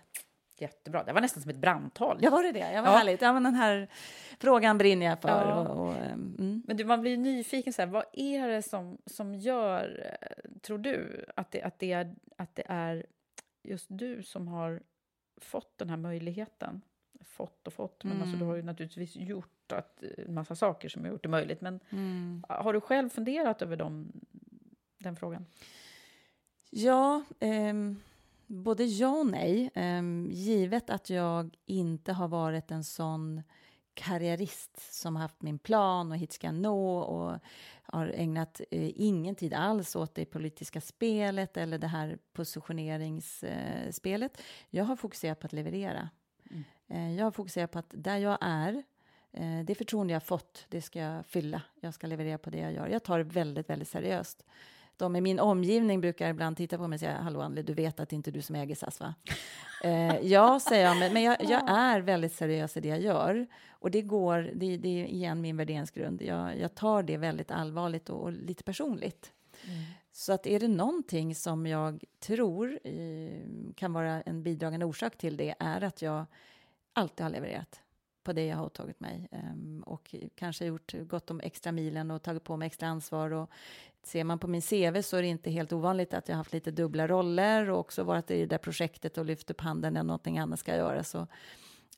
Jättebra. Det var nästan som ett brandtal. Ja, var det det? Ja, vad ja. härligt. Ja, men den här frågan brinner jag för. Ja. Och, och, mm. Men du, man blir nyfiken. Så här, vad är det som, som gör, tror du, att det, att, det är, att det är just du som har fått den här möjligheten? Fått och fått, men alltså, du har ju mm. naturligtvis gjort att, en massa saker som har gjort det möjligt. Men mm. har du själv funderat över dem, den frågan? Ja, ehm både ja och nej. Um, givet att jag inte har varit en sån karriärist som haft min plan och hit ska jag nå och har ägnat eh, ingen tid alls åt det politiska spelet eller det här positioneringsspelet. Eh, jag har fokuserat på att leverera. Eh, jag har fokuserat på att där jag är, eh, det förtroende jag fått, det ska jag fylla. Jag ska leverera på det jag gör. Jag tar det väldigt, väldigt seriöst de i min omgivning brukar ibland titta på mig och säga Hallå Anneli, du vet att det inte är du som äger SAS va? eh, ja, säger jag, men, men jag, jag, är väldigt seriös i det jag gör. Och det går, det, det är igen min värderingsgrund. Jag, jag tar det väldigt allvarligt och, och lite personligt. Mm. Så att är det någonting som jag tror eh, kan vara en bidragande orsak till det är att jag alltid har levererat på det jag har åtagit mig um, och kanske gjort gott om extra milen och tagit på mig extra ansvar och ser man på min CV så är det inte helt ovanligt att jag har haft lite dubbla roller och också varit i det där projektet och lyft upp handen när någonting annat ska göras. Och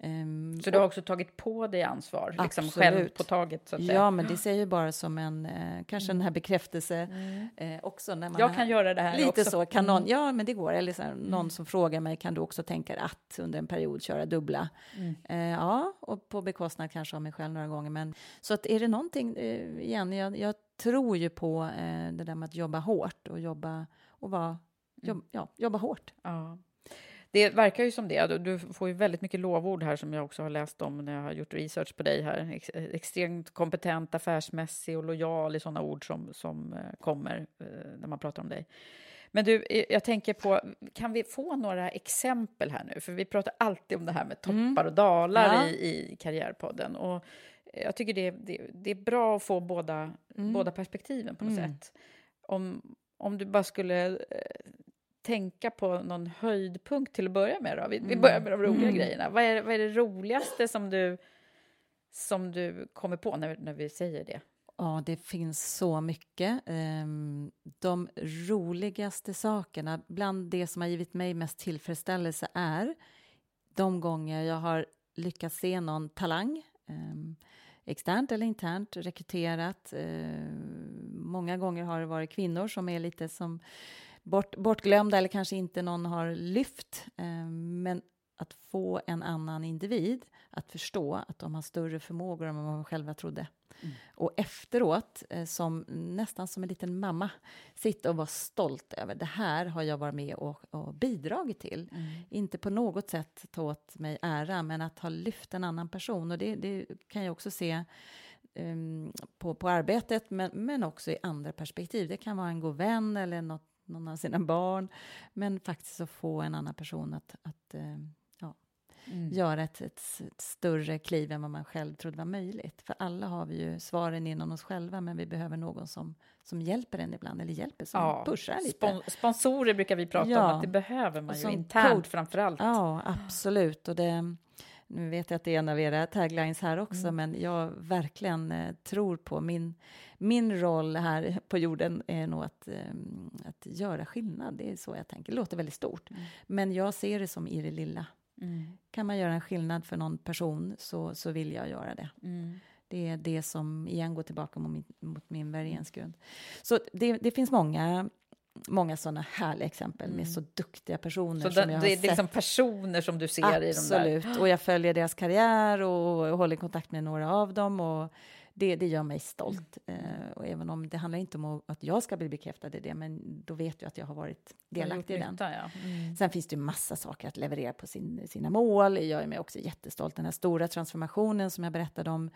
Um, så du har också tagit på dig ansvar, liksom själv på taget? Så att ja, säga. men det ser ju bara som en, eh, kanske mm. den här bekräftelse mm. eh, också. När man jag kan göra det här Lite också. så, kan någon, mm. ja men det går. Eller så här, någon mm. som frågar mig, kan du också tänka att under en period köra dubbla? Eh, ja, och på bekostnad kanske av mig själv några gånger. Men, så att är det någonting, eh, igen, jag, jag, tror ju på eh, det där med att jobba hårt och jobba, och vara, jobb, ja, jobba hårt. Ja. Det verkar ju som det. Du får ju väldigt mycket lovord här som jag också har läst om när jag har gjort research på dig här. Ex extremt kompetent, affärsmässig och lojal i sådana ord som, som eh, kommer eh, när man pratar om dig. Men du, eh, jag tänker på, kan vi få några exempel här nu? För vi pratar alltid om det här med mm. toppar och dalar ja. i, i Karriärpodden. Och jag tycker det, det, det är bra att få båda, mm. båda perspektiven på något mm. sätt. Om, om du bara skulle tänka på någon höjdpunkt till att börja med? Då? Vi, vi börjar med de roliga mm. grejerna. Vad är, vad är det roligaste som du, som du kommer på när, när vi säger det? Ja, det finns så mycket. Ehm, de roligaste sakerna, bland det som har givit mig mest tillfredsställelse är de gånger jag har lyckats se någon talang ehm, externt eller internt rekryterat. Ehm, många gånger har det varit kvinnor som är lite som bort, bortglömda eller kanske inte någon har lyft. Eh, men att få en annan individ att förstå att de har större förmågor än vad man själva trodde. Mm. Och efteråt, eh, som, nästan som en liten mamma, sitta och vara stolt över det här har jag varit med och, och bidragit till. Mm. Inte på något sätt ta åt mig ära, men att ha lyft en annan person. Och det, det kan jag också se um, på, på arbetet, men, men också i andra perspektiv. Det kan vara en god vän eller något någon av sina barn. Men faktiskt att få en annan person att, att eh, ja, mm. göra ett, ett, ett, större kliv än vad man själv trodde var möjligt. För alla har vi ju svaren inom oss själva, men vi behöver någon som, som hjälper en ibland, eller hjälper, som ja, pushar lite. Spon sponsorer brukar vi prata ja, om, att det behöver man ju internt framför allt. Ja, absolut. Och det, nu vet jag att det är en av era taglines här också, mm. men jag verkligen eh, tror på min, min roll här på jorden är nog att, eh, att göra skillnad. Det är så jag tänker. Det låter väldigt stort, mm. men jag ser det som i det lilla. Mm. Kan man göra en skillnad för någon person så, så vill jag göra det. Mm. Det är det som igen går tillbaka mot min, mot min värderingsgrund. Så det, det finns många många sådana härliga exempel mm. med så duktiga personer. Så som det, jag har det är liksom personer som du ser Absolut. i de där? och jag följer deras karriär och, och håller kontakt med några av dem. Och det, det gör mig stolt. Mm. Uh, och även om det handlar inte om att jag ska bli bekräftad i det, men då vet jag att jag har varit delaktig i den. Nytta, ja. mm. Sen finns det ju massa saker att leverera på sin, sina mål. Jag är mig också jättestolt. Den här stora transformationen som jag berättade om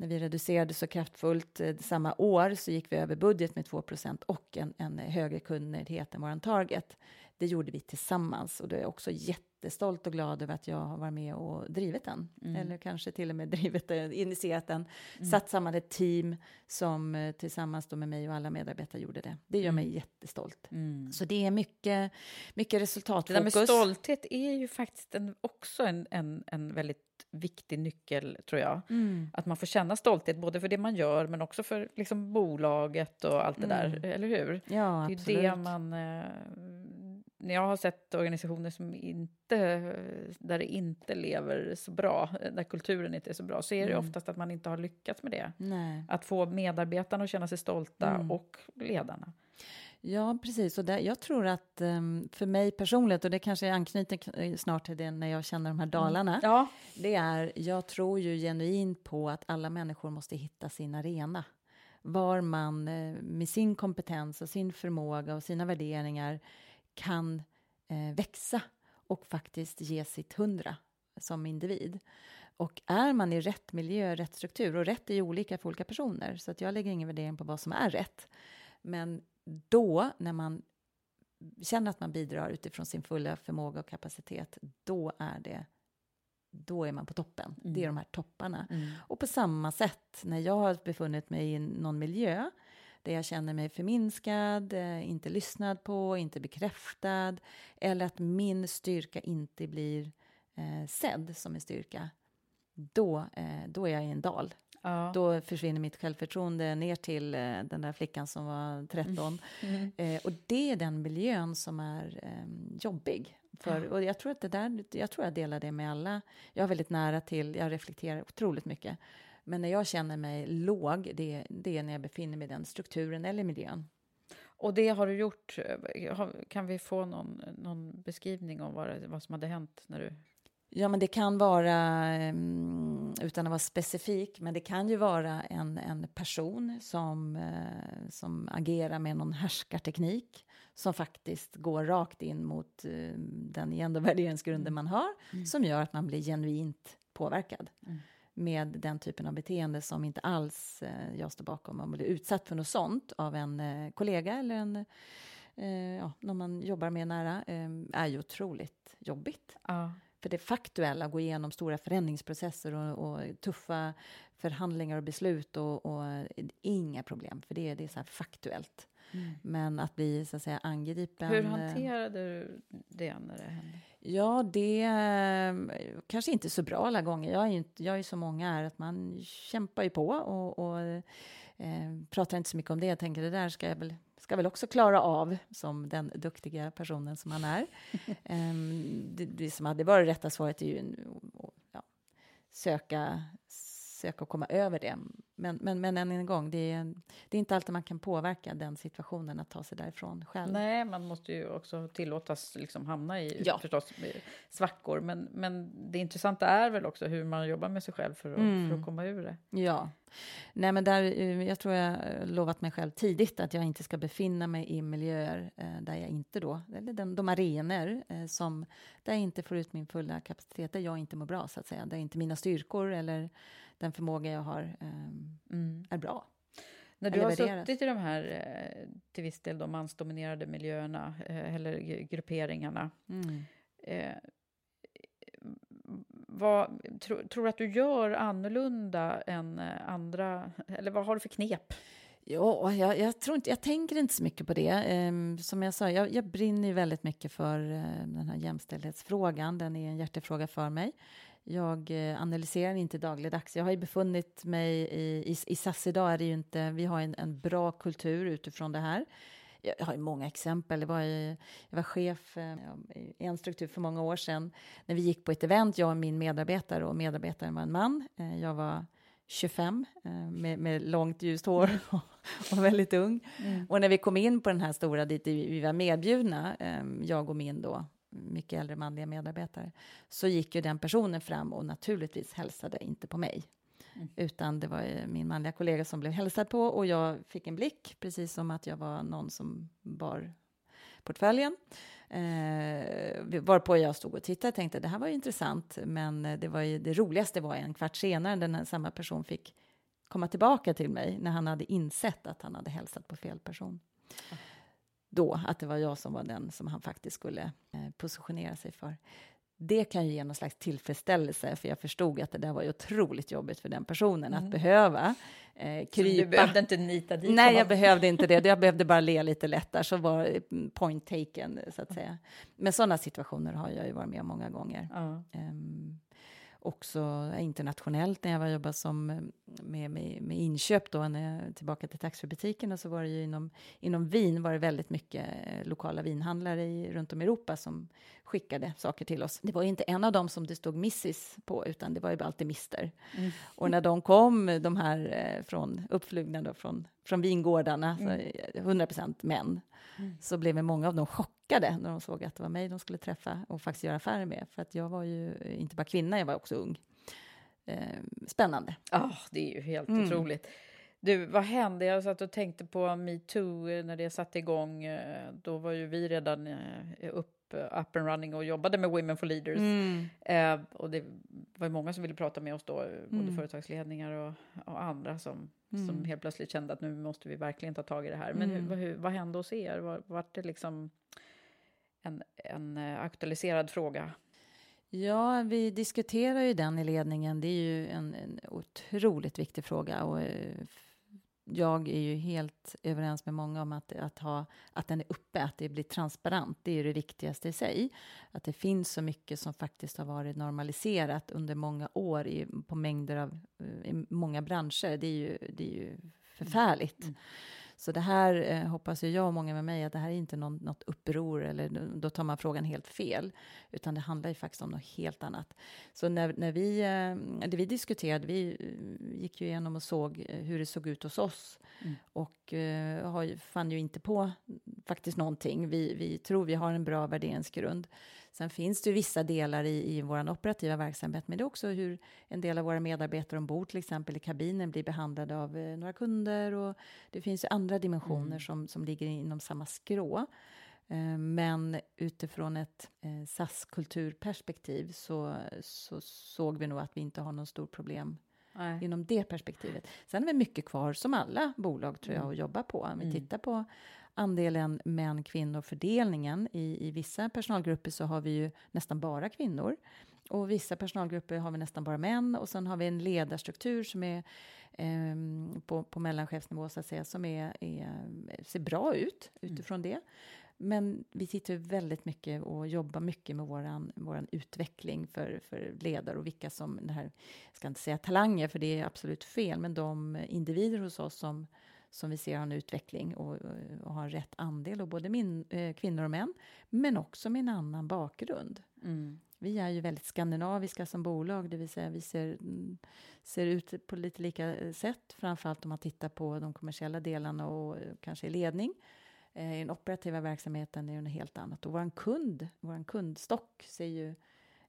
när vi reducerade så kraftfullt eh, samma år så gick vi över budget med 2% och en, en högre kundnöjdhet än vår target. Det gjorde vi tillsammans och det är jag också jätte jättestolt och glad över att jag har varit med och drivit den. Mm. Eller kanske till och med drivit den, initierat den. Mm. Satt samman ett team som eh, tillsammans då med mig och alla medarbetare gjorde det. Det gör mm. mig jättestolt. Mm. Så det är mycket, mycket resultatfokus. Det där med stolthet är ju faktiskt en, också en, en, en väldigt viktig nyckel, tror jag. Mm. Att man får känna stolthet, både för det man gör, men också för liksom, bolaget och allt det mm. där, eller hur? Ja, det är absolut. det man... Eh, när jag har sett organisationer som inte, där det inte lever så bra, där kulturen inte är så bra, så är det mm. oftast att man inte har lyckats med det. Nej. Att få medarbetarna att känna sig stolta mm. och ledarna. Ja, precis. Och där, jag tror att um, för mig personligt, och det kanske anknyter snart till det när jag känner de här mm. dalarna, mm. ja. det är, jag tror ju genuint på att alla människor måste hitta sin arena. Var man eh, med sin kompetens och sin förmåga och sina värderingar kan eh, växa och faktiskt ge sitt hundra som individ. Och är man i rätt miljö, rätt struktur, och rätt är ju olika för olika personer, så att jag lägger ingen värdering på vad som är rätt. Men då, när man känner att man bidrar utifrån sin fulla förmåga och kapacitet, då är det då är man på toppen. Mm. Det är de här topparna. Mm. Och på samma sätt, när jag har befunnit mig i någon miljö där jag känner mig förminskad, eh, inte lyssnad på, inte bekräftad eller att min styrka inte blir eh, sedd som en styrka, då, eh, då är jag i en dal. Ja. Då försvinner mitt självförtroende ner till eh, den där flickan som var 13. Mm. Eh, och det är den miljön som är eh, jobbig. För, och jag tror, att det där, jag tror jag delar det med alla. Jag är väldigt nära till, jag reflekterar otroligt mycket. Men när jag känner mig låg, det, det är när jag befinner mig i den strukturen eller miljön. Och det har du gjort. Eh, kan vi få någon, någon beskrivning av vad, vad som hade hänt när du Ja, men det kan vara, mm, utan att vara specifik, men det kan ju vara en, en person som, eh, som agerar med någon härskarteknik som faktiskt går rakt in mot eh, den igen värderingsgrunden man har, mm. som gör att man blir genuint påverkad. Mm med den typen av beteende som inte alls eh, jag står bakom. Om man blir utsatt för något sånt av en eh, kollega eller en, ja, någon man jobbar med nära eh, är ju otroligt jobbigt. Ja. För det faktuella, gå igenom stora förändringsprocesser och, och tuffa förhandlingar och beslut och, och inga problem, för det, det är så här faktuellt. Mm. Men att bli så att säga angripen... Hur eh, hanterade du det när det hände? Ja, det eh, kanske inte så bra alla gånger. Jag är ju jag är så många är att man kämpar ju på och, och eh, pratar inte så mycket om det. Jag tänker det där ska jag väl, ska väl också klara av som den duktiga personen som man är. eh, det, det som hade varit rätta svaret är ju ja, söka söka komma över det. Men, men, men än en gång, det är, det är inte alltid man kan påverka den situationen att ta sig därifrån själv. Nej, man måste ju också tillåtas liksom hamna i ja. förstås, svackor. Men, men det intressanta är väl också hur man jobbar med sig själv för att, mm. för att komma ur det. Ja. Nej, men där, eh, jag tror jag lovat mig själv tidigt att jag inte ska befinna mig i miljöer eh, där jag inte då, eller den, de arenor eh, som, där jag inte får ut min fulla kapacitet, där jag inte mår bra så att säga, där inte mina styrkor eller den förmåga jag har um, mm. är bra. När du har suttit i de här eh, till viss del de mansdominerade miljöerna eh, eller grupperingarna, mm. eh, vad, tro, tror du att du gör annorlunda än eh, andra, eller vad har du för knep? Ja, jag, jag, tror inte, jag tänker inte så mycket på det. Um, som jag sa, jag, jag brinner väldigt mycket för uh, den här jämställdhetsfrågan. Den är en hjärtefråga för mig. Jag eh, analyserar inte dagligdags. Jag har ju befunnit mig i, i, i SAS idag är det ju inte, vi har en, en bra kultur utifrån det här. Jag har många exempel. Jag var, i, jag var chef eh, i en struktur för många år sedan när vi gick på ett event, jag och min medarbetare, och medarbetaren var en man. Eh, jag var 25 med, med långt ljust hår och, och väldigt ung. Mm. Och när vi kom in på den här stora dit vi var medbjudna, jag och min då mycket äldre manliga medarbetare, så gick ju den personen fram och naturligtvis hälsade inte på mig. Mm. Utan det var min manliga kollega som blev hälsad på och jag fick en blick, precis som att jag var någon som bar portföljen. Eh, varpå jag stod och tittade och tänkte det här var ju intressant, men det, var ju, det roligaste var en kvart senare när den samma person fick komma tillbaka till mig när han hade insett att han hade hälsat på fel person. Då, att det var jag som var den som han faktiskt skulle eh, positionera sig för. det kan ju ge någon slags tillfredsställelse, för jag förstod att det där var ju otroligt jobbigt för den personen mm. att behöva eh, krypa. du behövde inte nita dit Nej, jag behövde inte det. Jag behövde bara le lite lättare, så var point taken, så att säga. Men sådana situationer har jag ju varit med om många gånger. Mm. Um, också internationellt. När jag var jobbade som eh, med, med, med inköp då när jag tillbaka till taxfreebutikerna och så var det ju inom, inom vin var det väldigt mycket eh, lokala vinhandlare i, runt om i Europa som skickade saker till oss. Det var inte en av dem som det stod Mrs på, utan det var ju alltid Mister. Mm. Och när de kom, de här eh, från uppflugna då, från, från vingårdarna, mm. 100 procent män, mm. så blev många av dem chockade när de såg att det var mig de skulle träffa och faktiskt göra affärer med. För att jag var ju inte bara kvinna, jag var också ung. Eh, spännande. Oh, det är ju helt mm. otroligt. Du, vad hände? Jag satt och tänkte på metoo eh, när det satte igång. Eh, då var ju vi redan upp up and running och jobbade med Women for Leaders. Mm. Eh, och det var många som ville prata med oss då, både mm. företagsledningar och, och andra som, mm. som helt plötsligt kände att nu måste vi verkligen ta tag i det här. Men hur, mm. hur, vad hände hos er? Var, var det liksom en, en eh, aktualiserad fråga? Ja, vi diskuterar ju den i ledningen. Det är ju en, en otroligt viktig fråga. Och eh, jag är ju helt överens med många om att, att, ha, att den är uppe, att det blir transparent. Det är ju det viktigaste i sig. Att det finns så mycket som faktiskt har varit normaliserat under många år i, på mängder av, eh, i många branscher. Det är ju, det är ju förfärligt. Mm. Så det här eh, hoppas jag och många med mig att det här är inte någon, något uppror eller då tar man frågan helt fel, utan det handlar ju faktiskt om något helt annat. Så när, när vi, eh, det vi diskuterade, vi eh, gick ju igenom och såg eh, hur det såg ut hos oss mm. och eh, har, fann ju inte på faktiskt någonting. Vi, vi tror vi har en bra värderingsgrund. Sen finns det vissa delar i, i vår operativa verksamhet, men det är också hur en del av våra medarbetare ombord, till exempel i kabinen, blir behandlade av eh, några kunder och det finns ju andra dimensioner mm. som, som ligger inom samma skrå. Eh, men utifrån ett eh, SAS-kulturperspektiv så, så såg vi nog att vi inte har någon stor problem Nej. inom det perspektivet. Sen är det mycket kvar, som alla bolag, tror jag, mm. att jobba på. Om vi mm. tittar på andelen män-kvinnor-fördelningen. I, I vissa personalgrupper så har vi ju nästan bara kvinnor. Och vissa personalgrupper har vi nästan bara män. Och sen har vi en ledarstruktur som är eh, på, på mellanchefsnivå, så att säga, som är, är, ser bra ut utifrån mm. det. Men vi tittar väldigt mycket och jobbar mycket med våran, våran utveckling för, för ledare och vilka som, det här, jag ska inte säga talanger, för det är absolut fel, men de individer hos oss som som vi ser har en utveckling och, och har rätt andel av både min, eh, kvinnor och män, men också med en annan bakgrund. Mm. Vi är ju väldigt skandinaviska som bolag, det vill säga vi ser, ser ut på lite lika sätt, framförallt om man tittar på de kommersiella delarna och kanske i ledning. Eh, I den operativa verksamheten är det något helt annat. Och vår kund, vår kundstock ser ju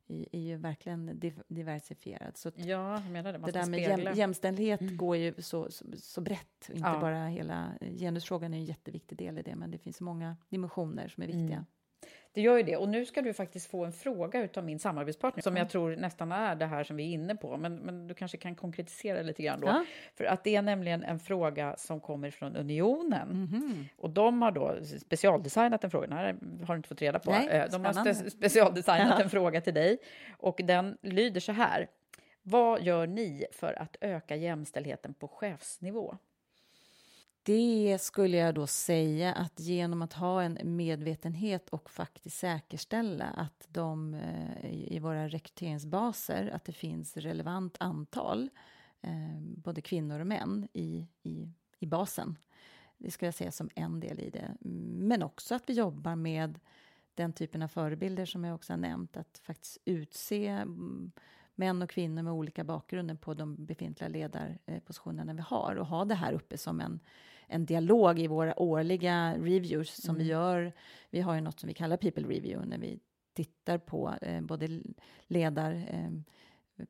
är ju verkligen diversifierad. Så ja, jag menar det. Man det där med jäm, jämställdhet mm. går ju så, så, så brett. Inte ja. bara hela genusfrågan är en jätteviktig del i det, men det finns många dimensioner som är viktiga. Mm. Det gör ju det. Och nu ska du faktiskt få en fråga av min samarbetspartner som jag tror nästan är det här som vi är inne på. Men, men du kanske kan konkretisera lite grann då. Ja. För att det är nämligen en fråga som kommer från Unionen. Mm -hmm. Och de har då specialdesignat en fråga. Den här har du inte fått reda på. Nej, eh, de har spe specialdesignat en fråga till dig. Och den lyder så här. Vad gör ni för att öka jämställdheten på chefsnivå? Det skulle jag då säga att genom att ha en medvetenhet och faktiskt säkerställa att de eh, i våra rekryteringsbaser, att det finns relevant antal, eh, både kvinnor och män, i, i, i basen. Det skulle jag säga som en del i det. Men också att vi jobbar med den typen av förebilder som jag också har nämnt, att faktiskt utse mm, män och kvinnor med olika bakgrunder på de befintliga ledarpositionerna vi har och ha det här uppe som en en dialog i våra årliga reviews som mm. vi gör. Vi har ju något som vi kallar people review när vi tittar på eh, både ledar eh,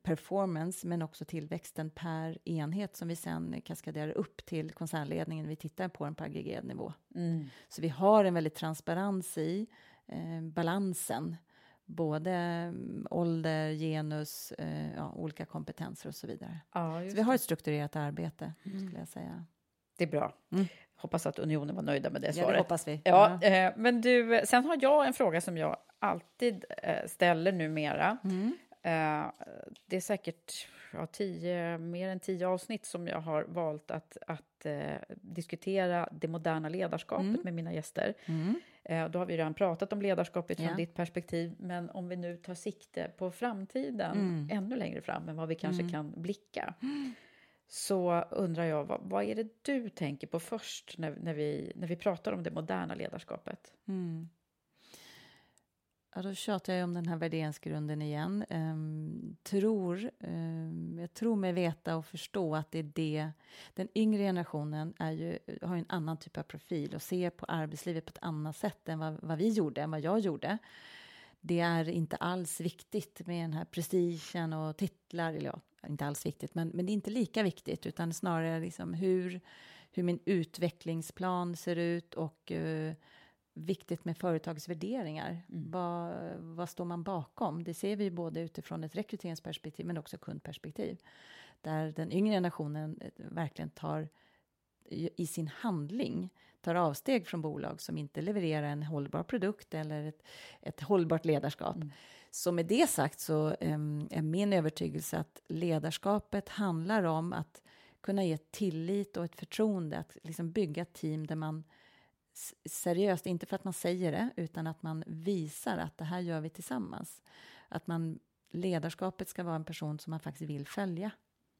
performance men också tillväxten per enhet som vi sen kaskaderar upp till koncernledningen. Vi tittar på den på aggregerad nivå. Mm. Så vi har en väldigt transparens i eh, balansen både mm, ålder, genus, eh, ja, olika kompetenser och så vidare. Ja, så vi har ett strukturerat arbete, mm. skulle jag säga. Det är bra. Mm. Hoppas att Unionen var nöjda med det svaret. Ja, det hoppas vi. Ja, ja. Eh, men du, sen har jag en fråga som jag alltid eh, ställer numera. Mm. Det är säkert ja, tio, mer än tio avsnitt som jag har valt att, att diskutera det moderna ledarskapet mm. med mina gäster. Mm. Eh, då har vi redan pratat om ledarskapet från ja. ditt perspektiv, men om vi nu tar sikte på framtiden mm. ännu längre fram än vad vi kanske mm. kan blicka så undrar jag, vad, vad, är det du tänker på först när, när, vi, när vi pratar om det moderna ledarskapet? Mm. Ja, då tjatar jag om den här värderingsgrunden igen. Um, tror, um, jag tror mig veta och förstå att det är det... Den yngre generationen är ju, har ju en annan typ av profil och ser på arbetslivet på ett annat sätt än vad, vad vi gjorde, än vad jag gjorde. Det är inte alls viktigt med den här prestigen och titlar, eller ja, inte alls viktigt, men, men det är inte lika viktigt, utan snarare liksom hur, hur min utvecklingsplan ser ut och uh, viktigt med företagsvärderingar. Mm. Vad, vad står man bakom? Det ser vi både utifrån ett rekryteringsperspektiv men också kundperspektiv. Där den yngre generationen eh, verkligen tar i sin handling tar avsteg från bolag som inte levererar en hållbar produkt eller ett, ett hållbart ledarskap. Mm. Så med det sagt så um, är min övertygelse att ledarskapet handlar om att kunna ge tillit och ett förtroende, att liksom bygga team där man seriöst, inte för att man säger det, utan att man visar att det här gör vi tillsammans. Att man, ledarskapet ska vara en person som man faktiskt vill följa.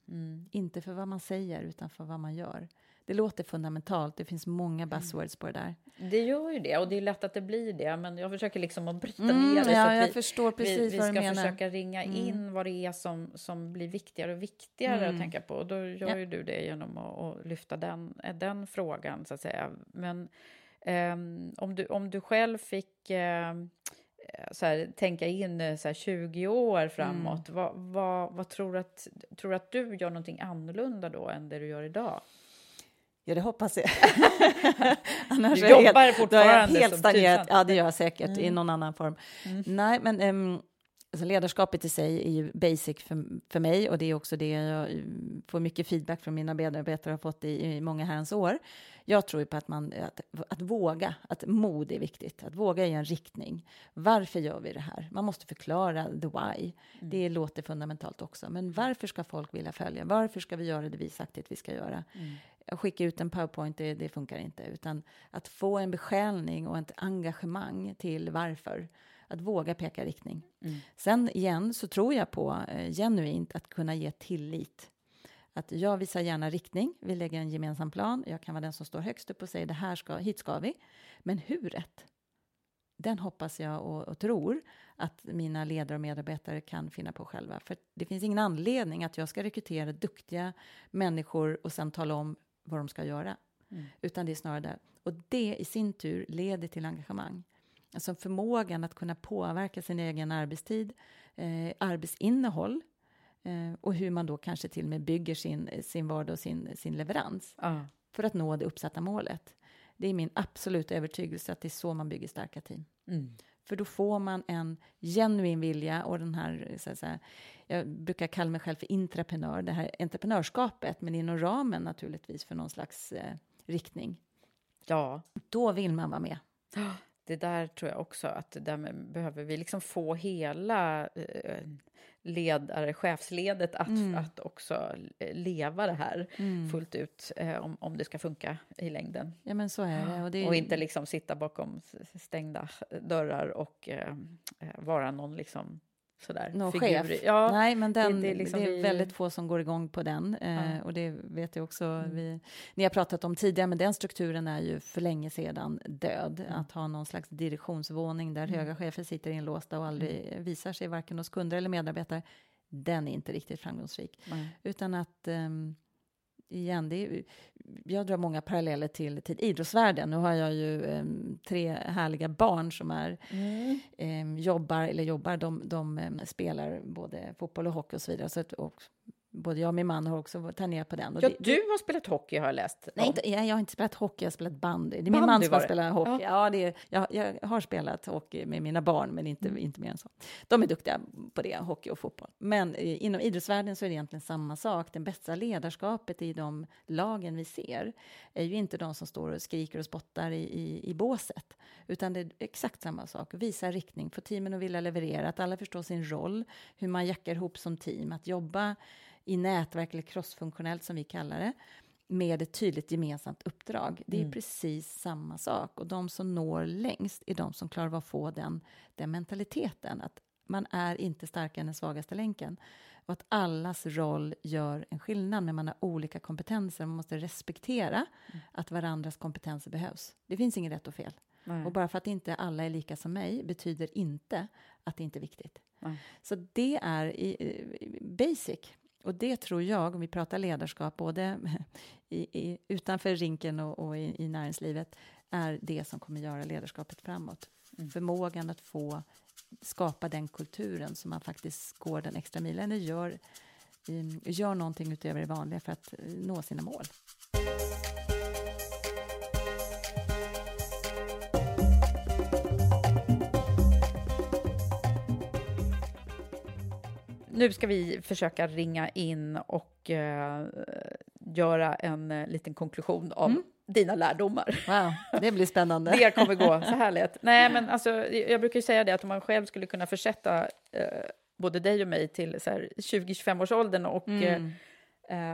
Mm. Inte för vad man säger, utan för vad man gör. Det låter fundamentalt, det finns många mm. buzzwords på det där. Det gör ju det, och det är lätt att det blir det, men jag försöker liksom att bryta mm, ner det. Ja, så jag vi, förstår precis vi, vi vad du menar. ska försöka ringa mm. in vad det är som, som blir viktigare och viktigare mm. att tänka på. Och då gör ja. ju du det genom att, att lyfta den, den frågan, så att säga. Men Um, om, du, om du själv fick uh, så här, tänka in eh, så här, 20 år framåt, mm. vad, vad, vad, tror, du att, tror du att du gör någonting annorlunda då än det du gör idag? Ja, det hoppas jag. Annars du jobbar helt, fortfarande helt stagnerat. Ja, det gör jag säkert mm. i någon annan form. Mm. Nej, men um, alltså ledarskapet i sig är ju basic för, för mig och det är också det jag får mycket feedback från mina medarbetare har fått i, i många herrans år. Jag tror på att, man, att, att våga, att mod är viktigt, att våga ge en riktning. Varför gör vi det här? Man måste förklara the why. Mm. Det låter fundamentalt också. Men varför ska folk vilja följa? Varför ska vi göra det vi sagt att vi ska göra? Mm. Skicka ut en powerpoint, det, det funkar inte. Utan att få en besjälning och ett engagemang till varför att våga peka riktning. Mm. Sen igen så tror jag på eh, genuint att kunna ge tillit att jag visar gärna riktning, vi lägger en gemensam plan, jag kan vara den som står högst upp och säger det här ska, hit ska vi. Men huret, den hoppas jag och, och, tror att mina ledare och medarbetare kan finna på själva. För det finns ingen anledning att jag ska rekrytera duktiga människor och sen tala om vad de ska göra. Mm. Utan det är snarare där. Och det i sin tur leder till engagemang. Alltså förmågan att kunna påverka sin egen arbetstid, eh, arbetsinnehåll, Eh, och hur man då kanske till och med bygger sin, sin vardag och sin, sin leverans ah. för att nå det uppsatta målet. Det är min absoluta övertygelse att det är så man bygger starka team. Mm. För då får man en genuin vilja och den här, så säga, jag brukar kalla mig själv för intraprenör, det här entreprenörskapet, men inom ramen naturligtvis för någon slags eh, riktning. Ja. Då vill man vara med. Det där tror jag också att där behöver vi liksom få hela eh, ledare, chefsledet att, mm. att också leva det här mm. fullt ut eh, om, om det ska funka i längden. Ja, men så är det. Och, det och inte liksom sitta bakom stängda dörrar och eh, eh vara någon liksom sådär. Någon chef? Ja, Nej, men den, det, det, liksom det är vi... väldigt få som går igång på den. Eh, ja. Och det vet jag också, mm. vi, ni har pratat om tidigare, men den strukturen är ju för länge sedan död. Mm. Att ha någon slags direktionsvåning där mm. höga chefer sitter inlåsta och aldrig mm. visar sig varken hos kunder eller medarbetare. Den är inte riktigt framgångsrik. Utan att um, igen, det är, jag drar många paralleller till, till idrottsvärlden. Nu har jag ju um, tre härliga barn som är, mm. um, jobbar, eller jobbar, de, de um, spelar både fotboll och hockey och så vidare. Så att, och både jag och min man har också tagit ner på den. ja, det, du har spelat hockey har jag läst. Nej, inte, jag, jag har inte spelat hockey, jag har spelat bandy. Det är min man som har spelat hockey. Ja. ja det jag, jag, har spelat hockey med mina barn, men inte, mm. inte mer än så. De är duktiga på det, hockey och fotboll. Men eh, inom idrottsvärlden så är det egentligen samma sak. Det bästa ledarskapet i de lagen vi ser är ju inte de som står och skriker och spottar i, i, i båset, utan det är exakt samma sak. Visa riktning, få teamen att vilja leverera, att alla förstår sin roll, hur man jackar ihop som team, att jobba i nätverk eller crossfunktionellt som vi kallar det med ett tydligt gemensamt uppdrag. Det är mm. precis samma sak. Och de som når längst är de som klarar av att få den, den mentaliteten. Att man är inte starkare än den svagaste länken. Och att allas roll gör en skillnad, men man har olika kompetenser. Man måste respektera mm. att varandras kompetenser behövs. Det finns inget rätt och fel. Nej. Och bara för att inte alla är lika som mig betyder inte att det inte är viktigt. Nej. Så det är i, i basic. Och det tror jag, om vi pratar ledarskap, både i, i, utanför rinken och, och i, i, näringslivet, är det som kommer göra ledarskapet framåt. Mm. Förmågan att få skapa den kulturen som man faktiskt går den extra milen och gör, gör någonting utöver det vanliga för att nå sina mål. Nu ska vi försöka ringa in och uh, göra en uh, liten konklusion av mm. dina lärdomar. Wow, det blir spännande. det kommer gå så här lätt. Nej, men alltså, jag brukar säga det att om man själv skulle kunna försätta uh, både dig och mig till 20-25-årsåldern och mm.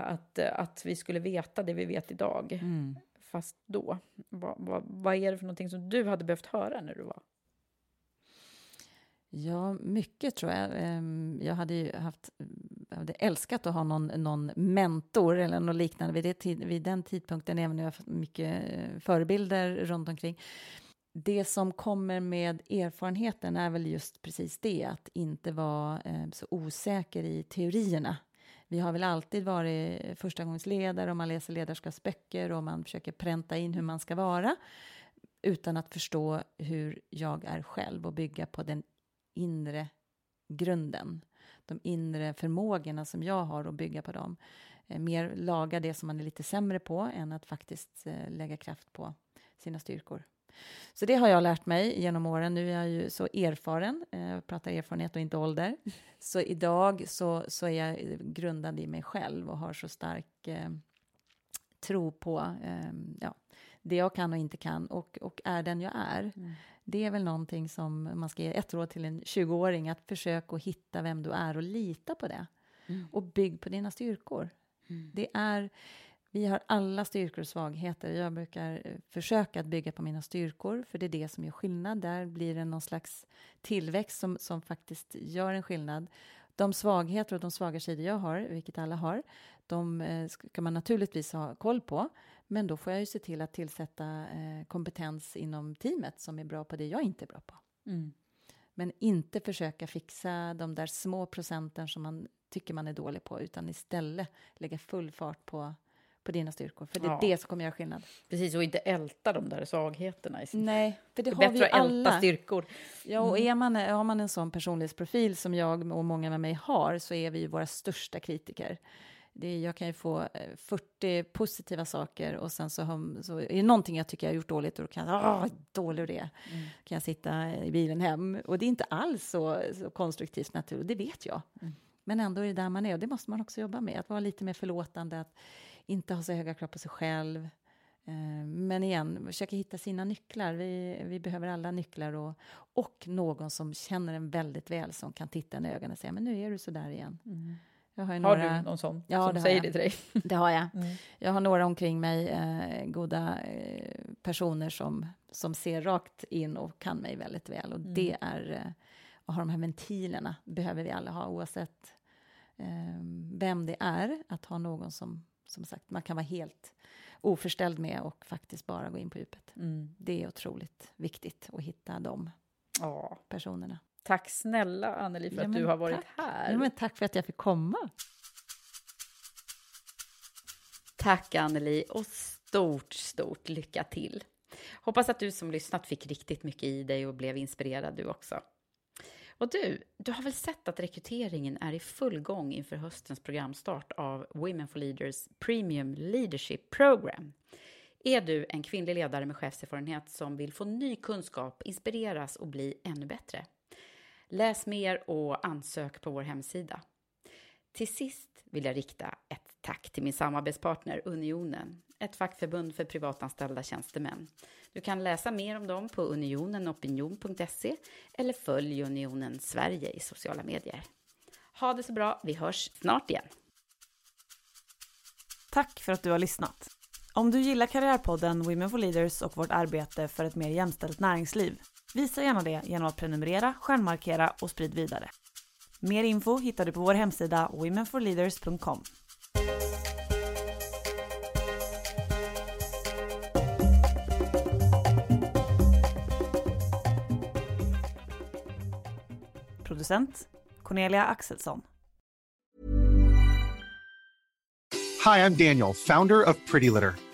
att, att vi skulle veta det vi vet idag. Mm. Fast då, vad, vad, vad är det för någonting som du hade behövt höra när du var Ja, mycket tror jag. Ehm, jag hade ju haft, hade älskat att ha någon, någon mentor eller något liknande vid, det, vid den tidpunkten, även om jag har haft mycket eh, förebilder runt omkring. Det som kommer med erfarenheten är väl just precis det, att inte vara eh, så osäker i teorierna. Vi har väl alltid varit förstagångsledare och man läser ledarskapsböcker och man försöker pränta in hur man ska vara utan att förstå hur jag är själv och bygga på den inre grunden. De inre förmågorna som jag har och bygga på dem. Eh, mer laga det som man är lite sämre på än att faktiskt eh, lägga kraft på sina styrkor. Så det har jag lärt mig genom åren. Nu är jag ju så erfaren, eh, jag pratar erfarenhet och inte ålder. Så idag så, så är jag grundad i mig själv och har så stark eh, tro på eh, ja, det jag kan och inte kan och, och är den jag är. Mm. Det är väl någonting som man ska ge ett råd till en 20-åring, att försöka att hitta vem du är och lita på det. Mm. Och bygg på dina styrkor. Mm. Det är, vi har alla styrkor och svagheter. Jag brukar eh, försöka att bygga på mina styrkor, för det är det som gör skillnad. Där blir det någon slags tillväxt som, som faktiskt gör en skillnad. De svagheter och de svaga sidor jag har, vilket alla har, de eh, ska man naturligtvis ha koll på. Men då får jag ju se till att tillsätta eh, kompetens inom teamet som är bra på det jag inte är bra på. Mm. Men inte försöka fixa de där små procenten som man tycker man är dålig på, utan istället lägga full fart på, på dina styrkor. För det är ja. det som kommer göra skillnad. Precis, och inte älta de där svagheterna. I sin... Nej, för det, det har bättre vi alla. att älta styrkor. Ja, och mm. är man, har man en sån personlighetsprofil som jag och många med mig har, så är vi ju våra största kritiker det, jag kan ju få 40 eh, positiva saker och sen så, har, så är det någonting jag tycker jag har gjort dåligt och då kan jag, åh, dålig det. Mm. kan jag sitta i bilen hem. Och det är inte alls så, så konstruktivt naturligt, det vet jag. Mm. Men ändå är det där man är och det måste man också jobba med, att vara lite mer förlåtande, att inte ha så höga krav på sig själv. Eh, men igen, försöka hitta sina nycklar. Vi, vi behöver alla nycklar och, och någon som känner en väldigt väl, som kan titta en i ögonen och säga, men nu är du så där igen. Mm. Jag har, några... har du någon sån ja, som det säger det till dig? Det har jag. Mm. Jag har några omkring mig, eh, goda eh, personer som, som ser rakt in och kan mig väldigt väl. Och mm. det är, eh, att ha de här ventilerna behöver vi alla ha, oavsett eh, vem det är, att ha någon som, som sagt, man kan vara helt oförställd med och faktiskt bara gå in på djupet. Mm. Det är otroligt viktigt att hitta de ja. personerna. Tack snälla Anneli för ja, att du har varit tack. här. Ja, men tack för att jag fick komma. Tack Anneli och stort, stort lycka till. Hoppas att du som lyssnat fick riktigt mycket i dig och blev inspirerad du också. Och du, du har väl sett att rekryteringen är i full gång inför höstens programstart av Women for Leaders Premium Leadership Program. Är du en kvinnlig ledare med chefserfarenhet som vill få ny kunskap, inspireras och bli ännu bättre? Läs mer och ansök på vår hemsida. Till sist vill jag rikta ett tack till min samarbetspartner Unionen, ett fackförbund för privatanställda tjänstemän. Du kan läsa mer om dem på unionenopinion.se eller följ Unionen Sverige i sociala medier. Ha det så bra, vi hörs snart igen. Tack för att du har lyssnat. Om du gillar Karriärpodden Women for Leaders och vårt arbete för ett mer jämställt näringsliv, visa gärna det genom att prenumerera, stjärnmarkera och sprid vidare. Mer info hittar du på vår hemsida womenforleaders.com. Producent Cornelia Axelsson. Hi, I'm Daniel, founder of Pretty Litter.